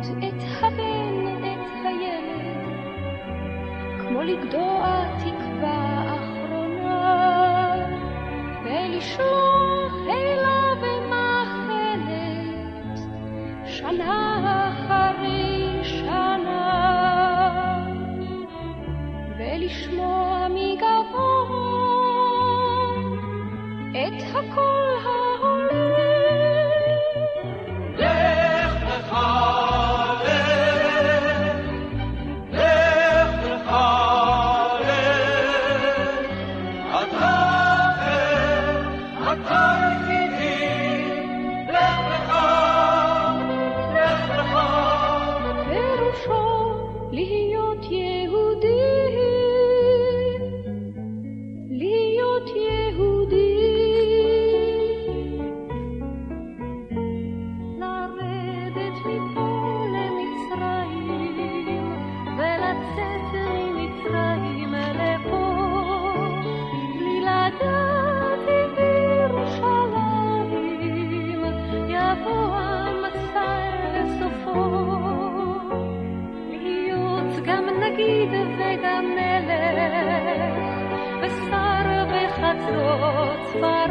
Speaker 27: לראות את הבן, את הילד, כמו לגדוע תקווה אחרונה, ולשלוח אליו מאחלת, שנה
Speaker 28: אחרי שנה,
Speaker 29: ולשמוע מגבוה את הקול ה... far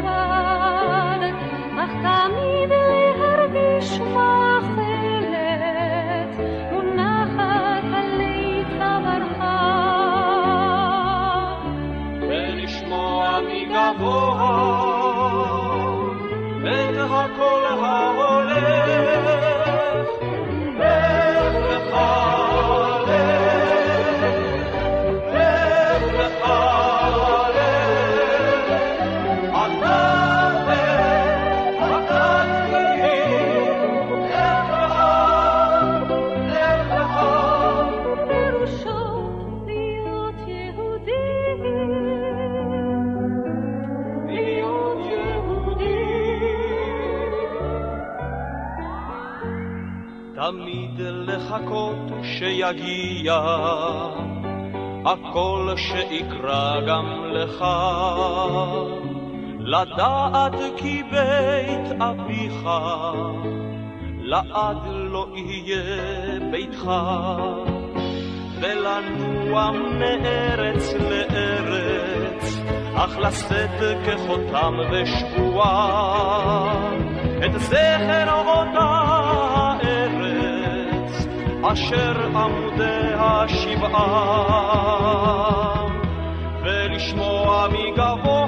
Speaker 29: שיגיע הקול שיקרא גם לך, לדעת כי בית אביך לעד לא יהיה ביתך, ולנוע מארץ לארץ, אך לשאת כחותם ושבועה את זכר הארץ, אשר עמודיה שבעה, ולשמוע מגבוה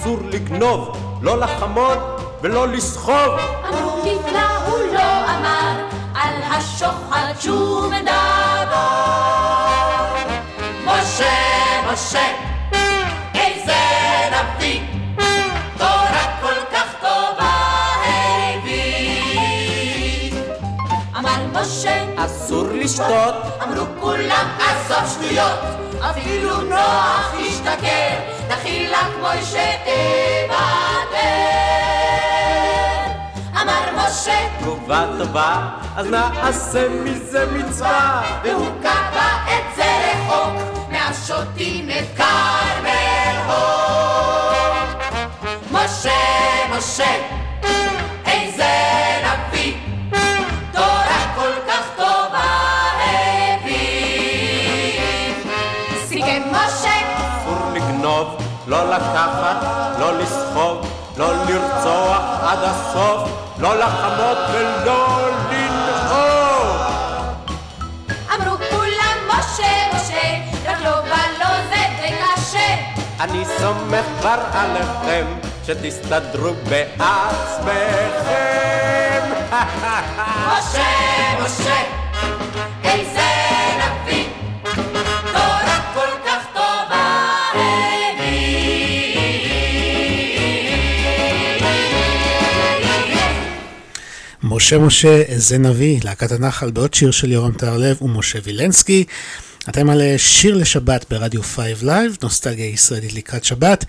Speaker 22: אסור לגנוב לא לחמוד ולא לסחוב
Speaker 30: אמרו נפלא הוא לא אמר, על השוחד שום דבר.
Speaker 31: משה, משה, איזה נביא, תורה כל כך טובה הביא.
Speaker 30: אמר משה,
Speaker 22: אסור לשתות
Speaker 31: אמרו כולם עזוב שטויות, אפילו נוח השתכר, נחילה כמו שתוותר. אמר משה,
Speaker 22: תגובה טובה אז נעשה מזה מצווה
Speaker 31: והוא קבע את זה רחוק, מהשוטים את כרמל הוק. משה, משה,
Speaker 32: לא לקחת, לא לסחוב, לא לרצוח עד הסוף, לא לחמות ולא לנאום.
Speaker 4: אמרו כולם משה, משה, רק לא ולא זה די קשה.
Speaker 32: אני סומך כבר עליכם, שתסתדרו בעצמכם.
Speaker 4: משה, משה,
Speaker 3: משה משה, איזה נביא, להקת הנחל בעוד שיר של יורם טהרלב ומשה וילנסקי. אתם על שיר לשבת ברדיו 5 Live, נוסטלגיה ישראלית לקראת שבת.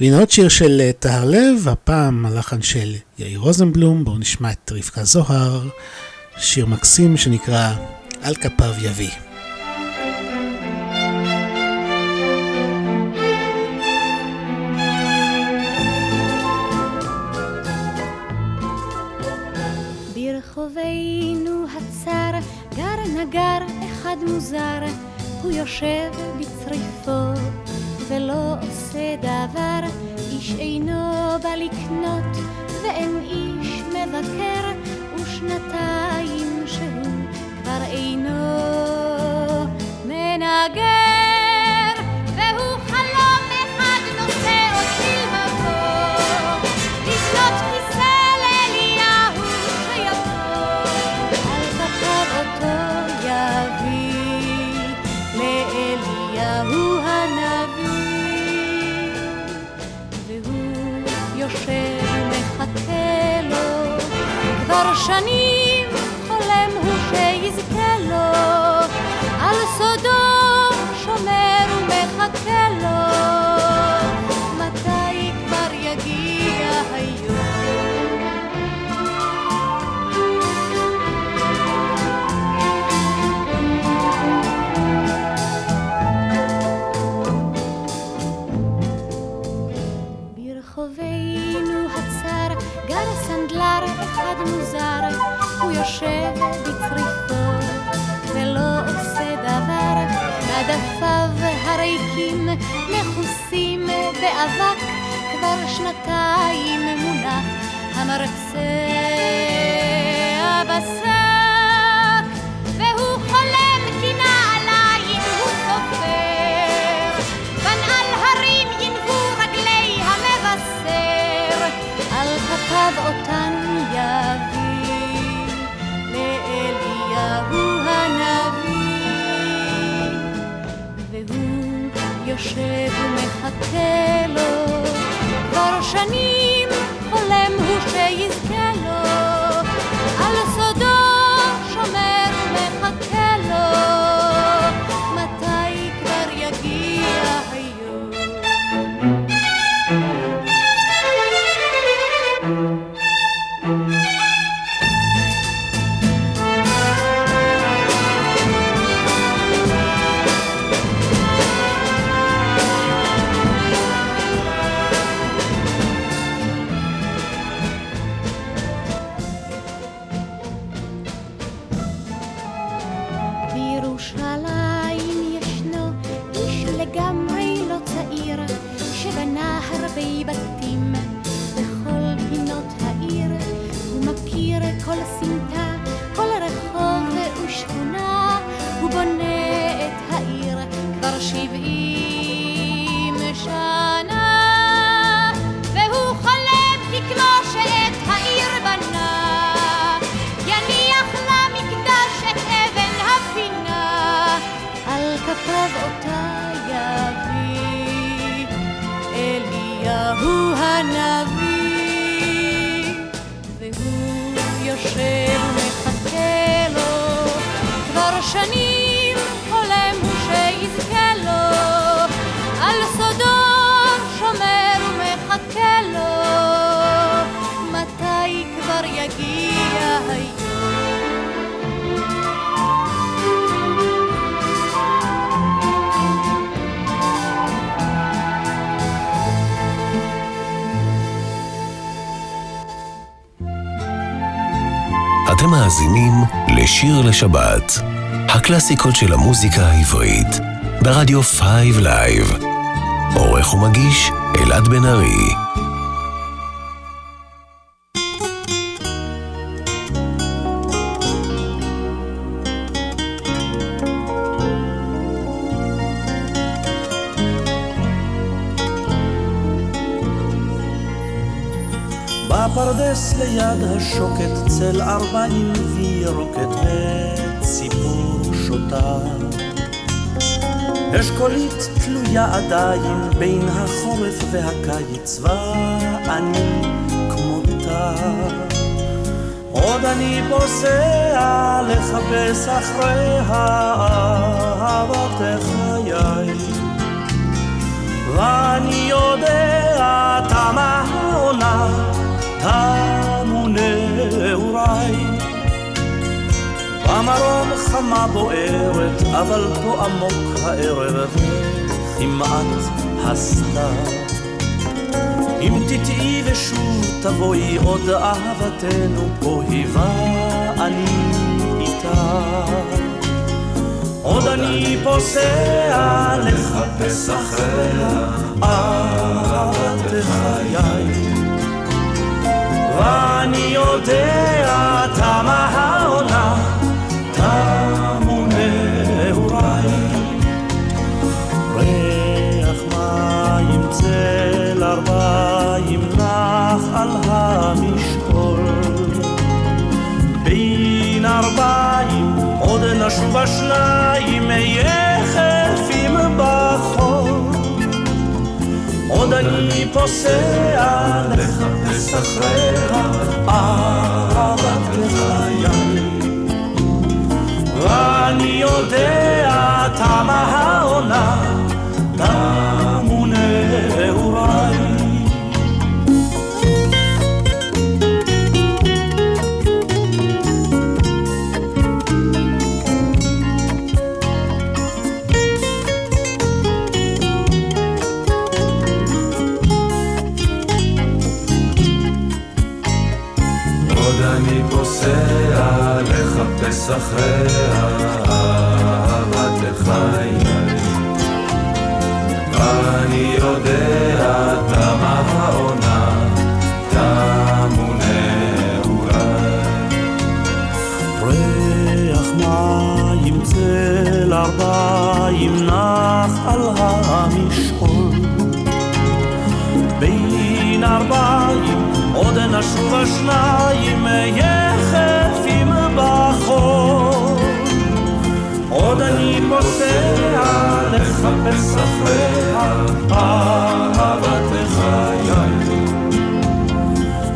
Speaker 3: והנה עוד שיר של טהרלב, הפעם הלחן של יאיר רוזנבלום, בואו נשמע את רבקה זוהר, שיר מקסים שנקרא על כפיו יביא.
Speaker 27: אחד מוזר, הוא יושב בצריפו ולא עושה דבר, איש אינו בא לקנות ואין איש מבקר, ושנתיים שהוא כבר אינו מנגר, שנים חולם הוא שיזכה לו, על סודו שומר ומחכה לו, הוא יושב בצריפו ולא עושה דבר, עדפיו הריקים מכוסים באבק, כבר שנתיים מונח המרצע בשק, יושב ומחכה לו, כבר שנים
Speaker 1: לשבת, הקלאסיקות של המוזיקה העברית, ברדיו 5 Live. עורך ומגיש אלעד בן ארי.
Speaker 10: בפרדס ליד השוקת צל ארבעים וירוקת וציפור שותה. אשכולית תלויה עדיין בין החורף והקיץ ואני כמותה. עוד אני פוסע לחפש אחרי אהבת חיי. ואני יודע תמה העונה תמו נעוריי. במרום חמה בוערת, אבל פה עמוק הערב כמעט הסתר. אם תטעי ושוב תבואי עוד אהבתנו פה היווה אני איתה. עוד אני פוסע לחפש אחריה אהבת חיי. ואני יודע תמה נשוב השניים יחפים בחול. עוד אני פוסע לחפש אחריה אהבת חיי. ואני יודע תמה
Speaker 33: לחפש אחריה אהבת חיי. ואני יודע תמה העונה, תמו נעוריי.
Speaker 10: ריח מים צל ארבעים נח על המשעול. בין ארבעים עוד נשוב השניים לחפש אחריה אהבת חיי.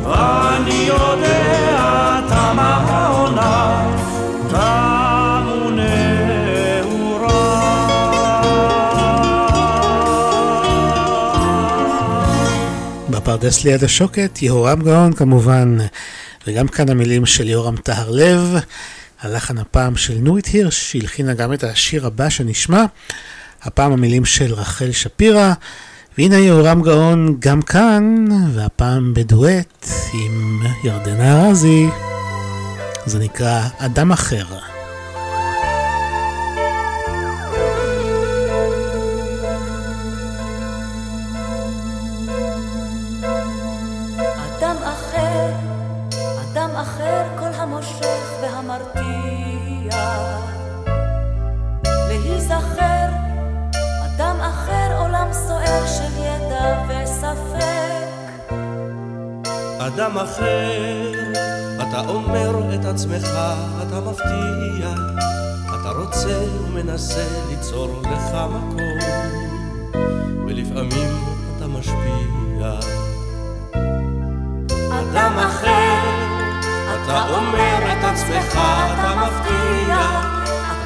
Speaker 10: ואני יודע תמה העונה, תמו
Speaker 3: בפרדס ליד השוקת, יהורם גאון כמובן, וגם כאן המילים של יורם טהר לב, הלחן הפעם של נורית הירש, שהלחינה גם את השיר הבא שנשמע, הפעם המילים של רחל שפירא, והנה יהורם גאון גם כאן, והפעם בדואט עם ירדנה ארזי, זה נקרא אדם אחר.
Speaker 34: אדם אחר,
Speaker 10: אתה אומר את עצמך, אתה מבטיח, אתה רוצה ומנסה ליצור לך מקום, ולפעמים אתה משפיע.
Speaker 34: אדם אחר, אתה אומר את עצמך, אתה מבטיח,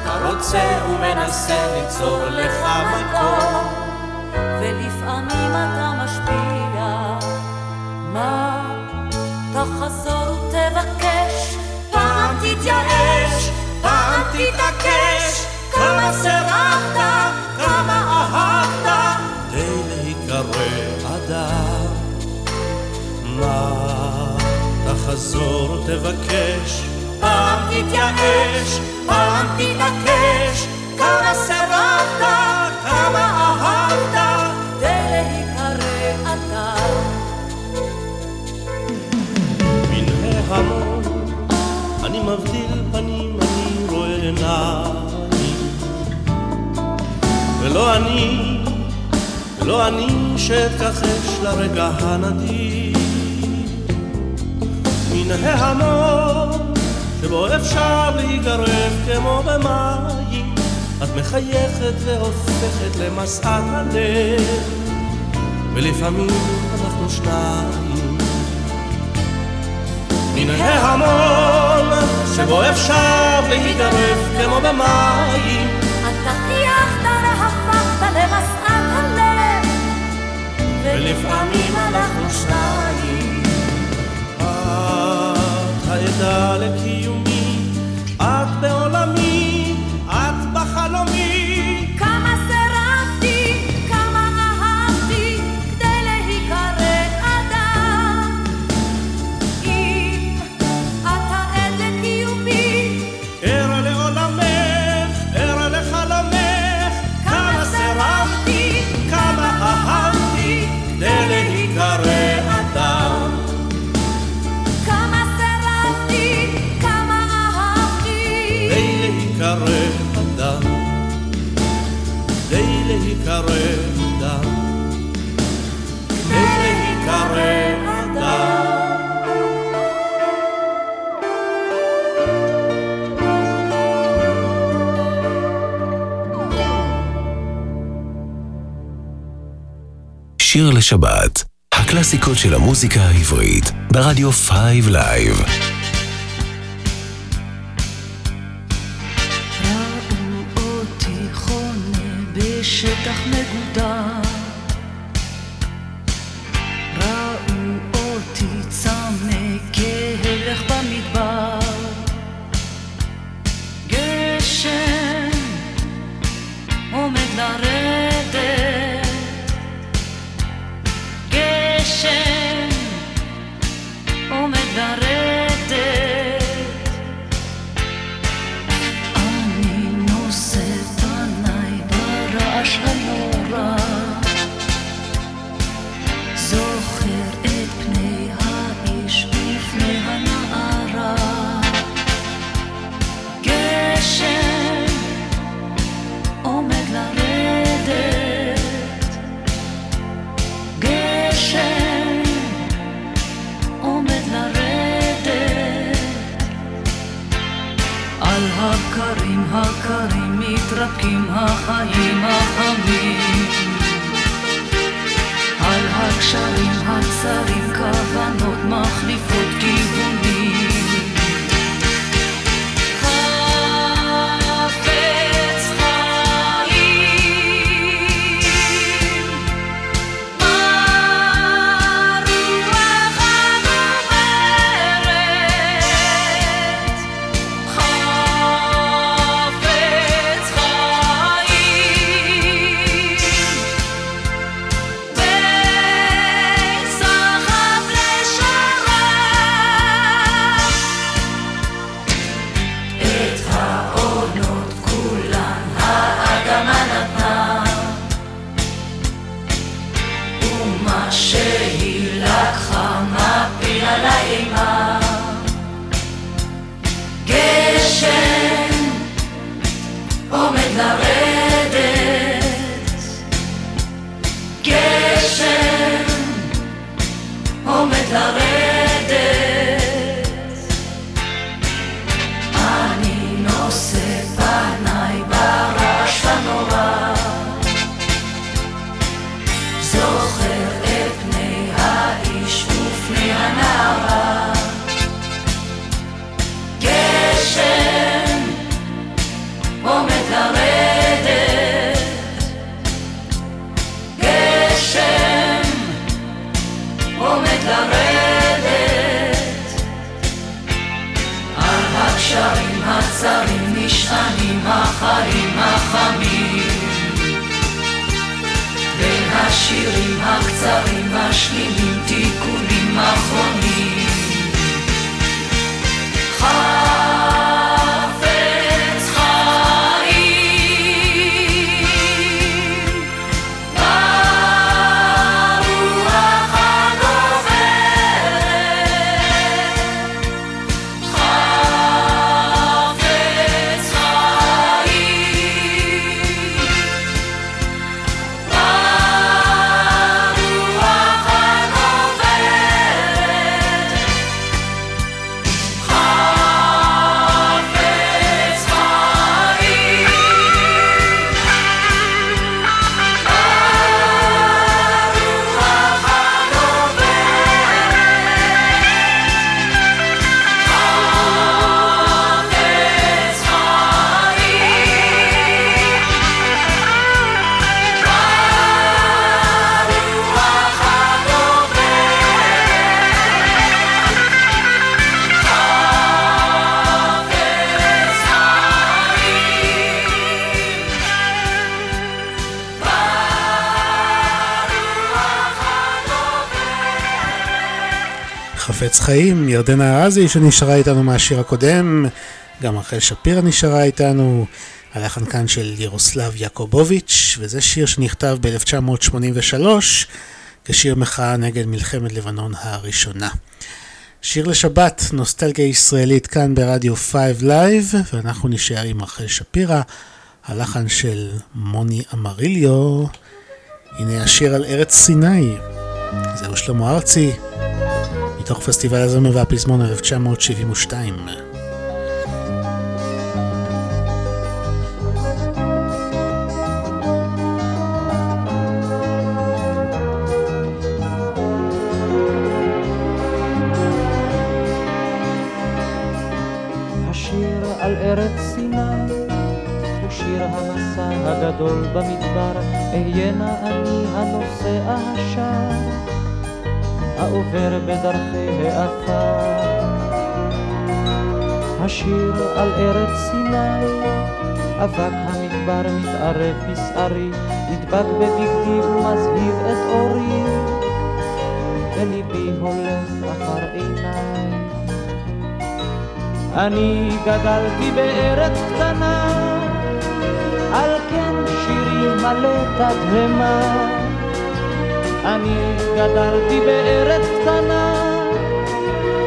Speaker 34: אתה רוצה ומנסה ליצור לך מקום, ולפעמים אתה משפיע. מה תחזור, תבקש. פעם תתייאש, פעם תתעקש, כמה סבבת, כמה אהבת, תן אתה. מן ההמון אני מבדיל פנים, אני רואה עיניים. ולא אני, ולא אני שאתכחש לרגע הנדיר. מן ההמון, שבו אפשר להיגרב כמו במים, את מחייכת והופכת למסעת הלב, ולפעמים אנחנו שניים. מן ההמון, שבו אפשר להיגרב כמו במים,
Speaker 35: אתה חייכת והפכת למסעת הלב,
Speaker 34: ולפעמים אנחנו שניים. סיבה לקיומי, את בעולמי
Speaker 1: לשבת, הקלאסיקות של המוזיקה העברית, ברדיו 5
Speaker 9: Live. love. חיים,
Speaker 3: ירדנה ארזי שנשארה איתנו מהשיר הקודם, גם רחל שפירא נשארה איתנו, הלחן כאן של ירוסלב יעקובוביץ', וזה שיר שנכתב ב-1983 כשיר מחאה נגד מלחמת לבנון הראשונה. שיר לשבת, נוסטלגיה ישראלית כאן ברדיו 5 Live, ואנחנו נשאר עם רחל שפירא, הלחן של מוני אמריליו. הנה השיר על ארץ סיני. זהו שלמה ארצי, מתוך פסטיבל הזמר והפזמון 1972.
Speaker 36: השיר על ארץ סיני הוא שיר המסע הגדול במדבר, אהיינה אני הנוסע השער, העובר בדרכי העפר. השיר על ארץ סיני, אבק המדבר מתערב בשערי, נדבק בבגדי ומזהיב את אורי, וליבי הולך אחר עיניי. אני גדלתי בארץ קטנה, על כן שירי מלא תדהמה. אני גדלתי בארץ קטנה,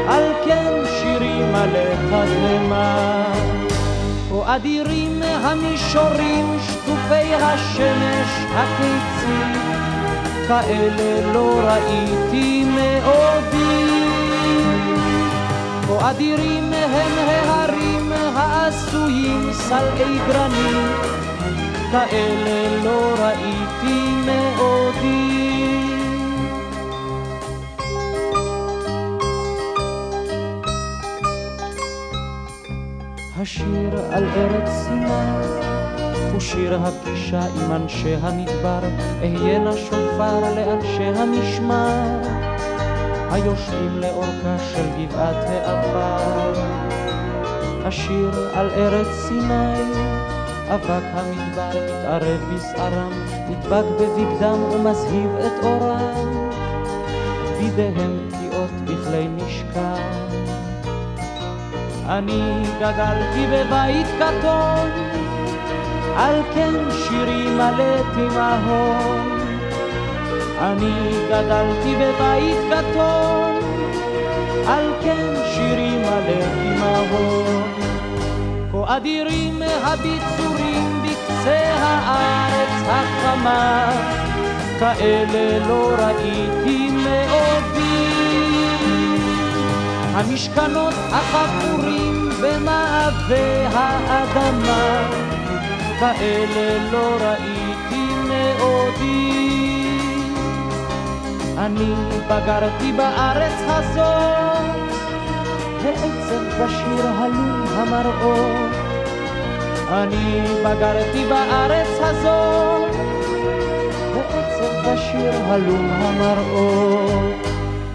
Speaker 36: על כן שירי מלא תדהמה. או אדירים המישורים, שטופי השמש הקיצית, כאלה לא ראיתי מעודי. כה אדירים הם ההרים העשויים סלעי גרנית, כאלה לא ראיתי מעודי. השיר על ארץ סיני הוא שיר הפגישה עם אנשי המדבר, אהיינה שופר לאנשי המשמר. היושבים לאורכה של גבעת העפר. השיר על ארץ סיני, אבק המדבר מתערב בשערם, נדבק בבגדם ומזהיב את אורם. בידיהם פגיעות בכלי משכן. אני גדלתי בבית קטון, על כן שירי מלא תימהון. אני גדלתי בבית קטון, על כן שירי מלא דמעות. כה אדירים הביצורים בקצה הארץ החמה, כאלה לא ראיתי המשכנות החפורים במעבה האדמה, כאלה לא ראיתי מעודי. אני בגרתי בארץ הזאת, העצב בשיר הלום המראות. אני בגרתי בארץ הזאת, העצב בשיר הלום המראות.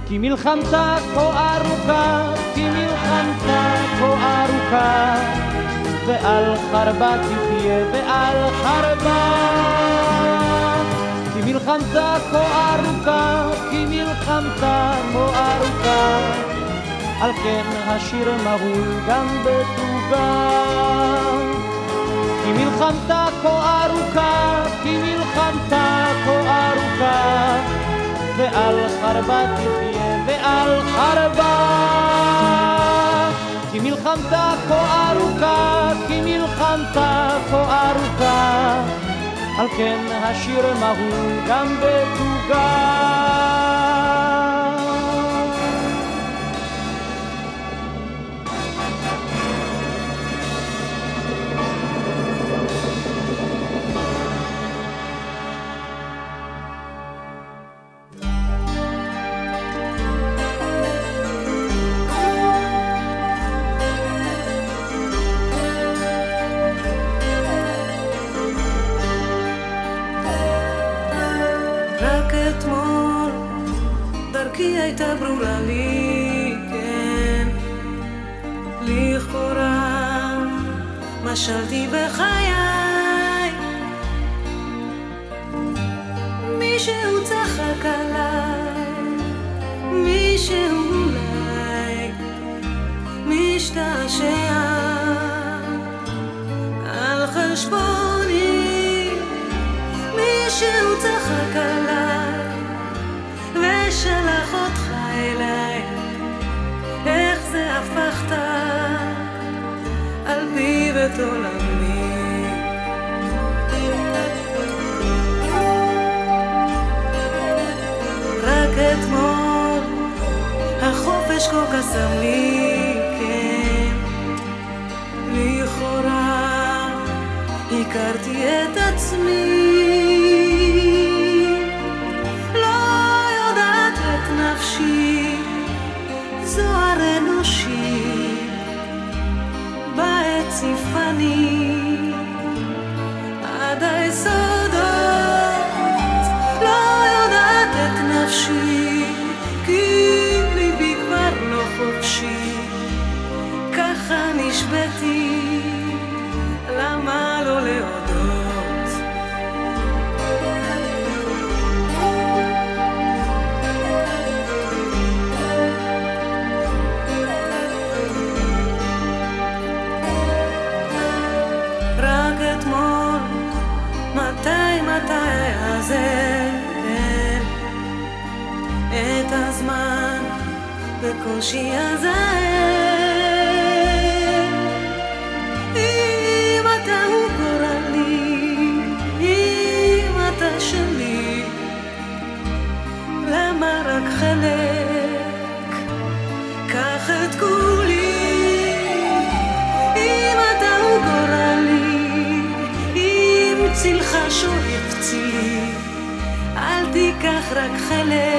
Speaker 36: כי מלחמתה כה ארוכה, כי מלחמתה כה ארוכה, ועל חרבה תחיה ועל חרבה. כי מלחמתה כה ארוכה, כי מלחמתה כה ארוכה, על כן השיר מהול גם בתוגה. כי מלחמתה כה ארוכה, כי מלחמתה כה ארוכה, ועל חרבה תחיה ועל חרבה. כי מלחמתה כה ארוכה, כי מלחמתה כה ארוכה, על כן השיר מהול גם בתוגה.
Speaker 37: דרכי הייתה ברורה לי, כן. לכאורה משלתי בחיי. מישהו צחק עליי, מישהו אולי להשתעשע על חשבוני מישהו צחק עליי את עולמי. רק אתמול החופש כה קסם לי, כן. לכאורה הכרתי את עצמי need. בקושי אזהר. אם אתה הוא גורלי אם אתה שלי למה רק חלק? קח את כולי. אם אתה הוא גורלי אם צילך שואף צילי אל תיקח רק חלק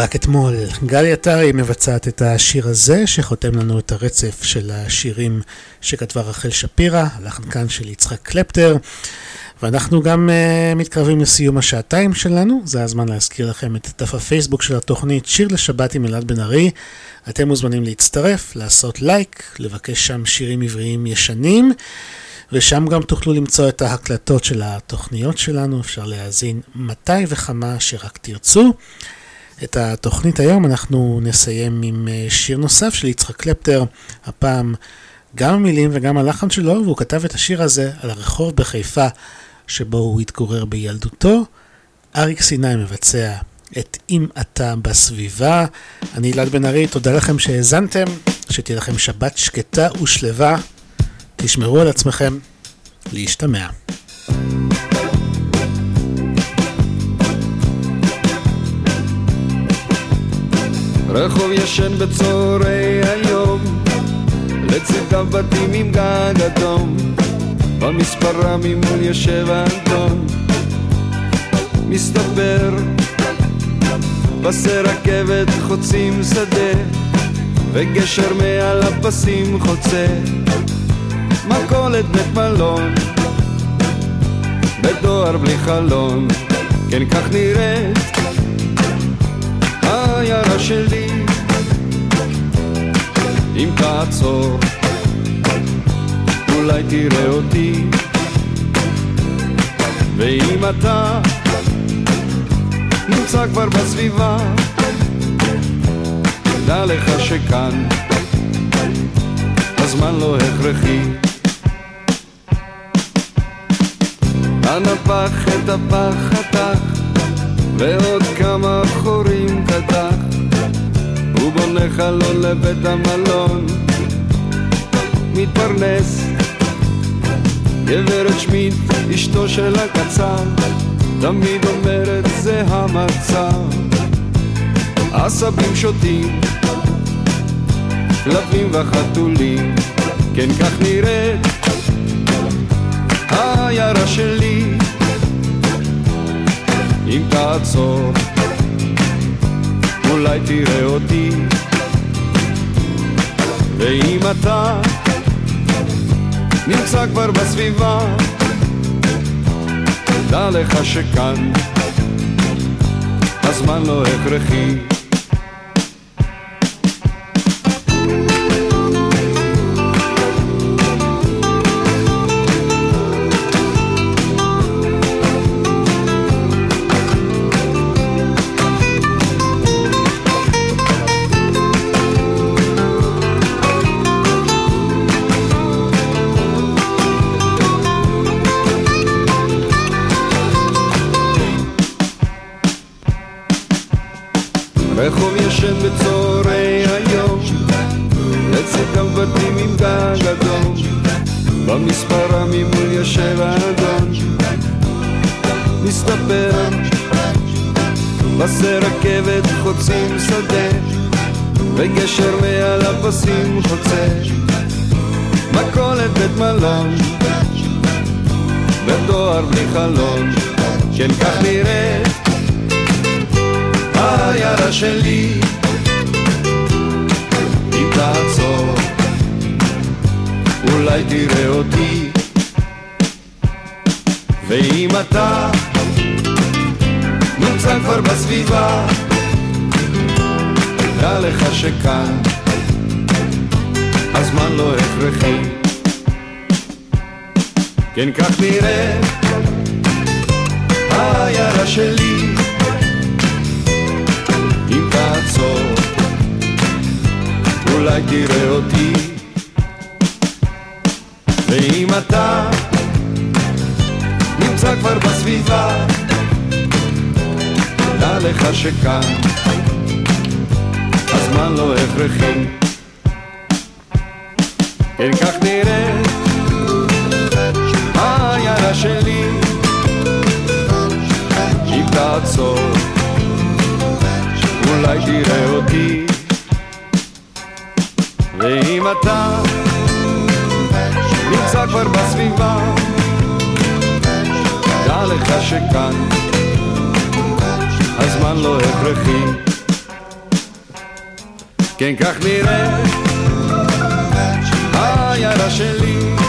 Speaker 37: רק
Speaker 3: אתמול גלי עטרי מבצעת את השיר הזה, שחותם לנו את הרצף של השירים שכתבה רחל שפירא, הלחן כאן של יצחק קלפטר. ואנחנו גם uh, מתקרבים לסיום השעתיים שלנו, זה הזמן להזכיר לכם את דף הפייסבוק של התוכנית שיר לשבת עם אלעד בן ארי. אתם מוזמנים להצטרף, לעשות לייק, לבקש שם שירים עבריים ישנים, ושם גם תוכלו למצוא את ההקלטות של התוכניות שלנו, אפשר להאזין מתי וכמה שרק תרצו. את התוכנית היום אנחנו נסיים עם אה, שיר נוסף של יצחק קלפטר, הפעם גם המילים וגם הלחן שלו, והוא כתב את השיר הזה על הרחוב בחיפה שבו הוא התגורר בילדותו. אריק סיני מבצע את אם אתה בסביבה. אני אלעד בן ארי, תודה לכם שהאזנתם, שתהיה לכם שבת שקטה ושלווה. תשמרו על עצמכם, להשתמע.
Speaker 38: רחוב ישן בצהרי היום, לצדיו בתים עם גג אדום, במספרה ממול יושב אנטון, מסתבר, פסי רכבת חוצים שדה, וגשר מעל הפסים חוצה, מכולת בית מלון, בדואר בלי חלון, כן כך נראית העיירה שלי. אם תעצור אולי תראה אותי. ואם אתה נמצא כבר בסביבה דע לך שכאן הזמן לא הכרחי. הנפח את הפח חתך ועוד כמה חורים קדח הוא בונה חלון לבית המלון. מתפרנס. גברת שמיט, אשתו של הקצר תמיד אומרת זה המצב עשבים שוטים כלבים וחתולים כן כך נראית העיירה שלי. אם תעצור, אולי תראה אותי. ואם אתה נמצא כבר בסביבה, דע לך שכאן הזמן לא הכרחי. ישן בצהרי היום, לצד הבתים עם גג אדום, במספרה ממול יושב האדון, מסתבר, פסי רכבת חוצים שדה, וגשר מעל הפסים חוצה, מכולת בית מלון, ודואר בלי חלון, כן כך נראית. העיירה שלי אם תעצור אולי תראה אותי. ואם אתה נמצא כבר בסביבה דע לך שכאן הזמן לא הכרחי. כן כך נראה העיירה שלי אולי תראה אותי. ואם אתה נמצא כבר בסביבה, דע לך שכאן הזמן לא הכרחי. כן כך נראה העיירה שלי, אם תעצור אולי תראה אותי ואם אתה נמצא כבר בסביבה דע לך שכאן הזמן לא הכרחי. כן כך נראה העיירה שלי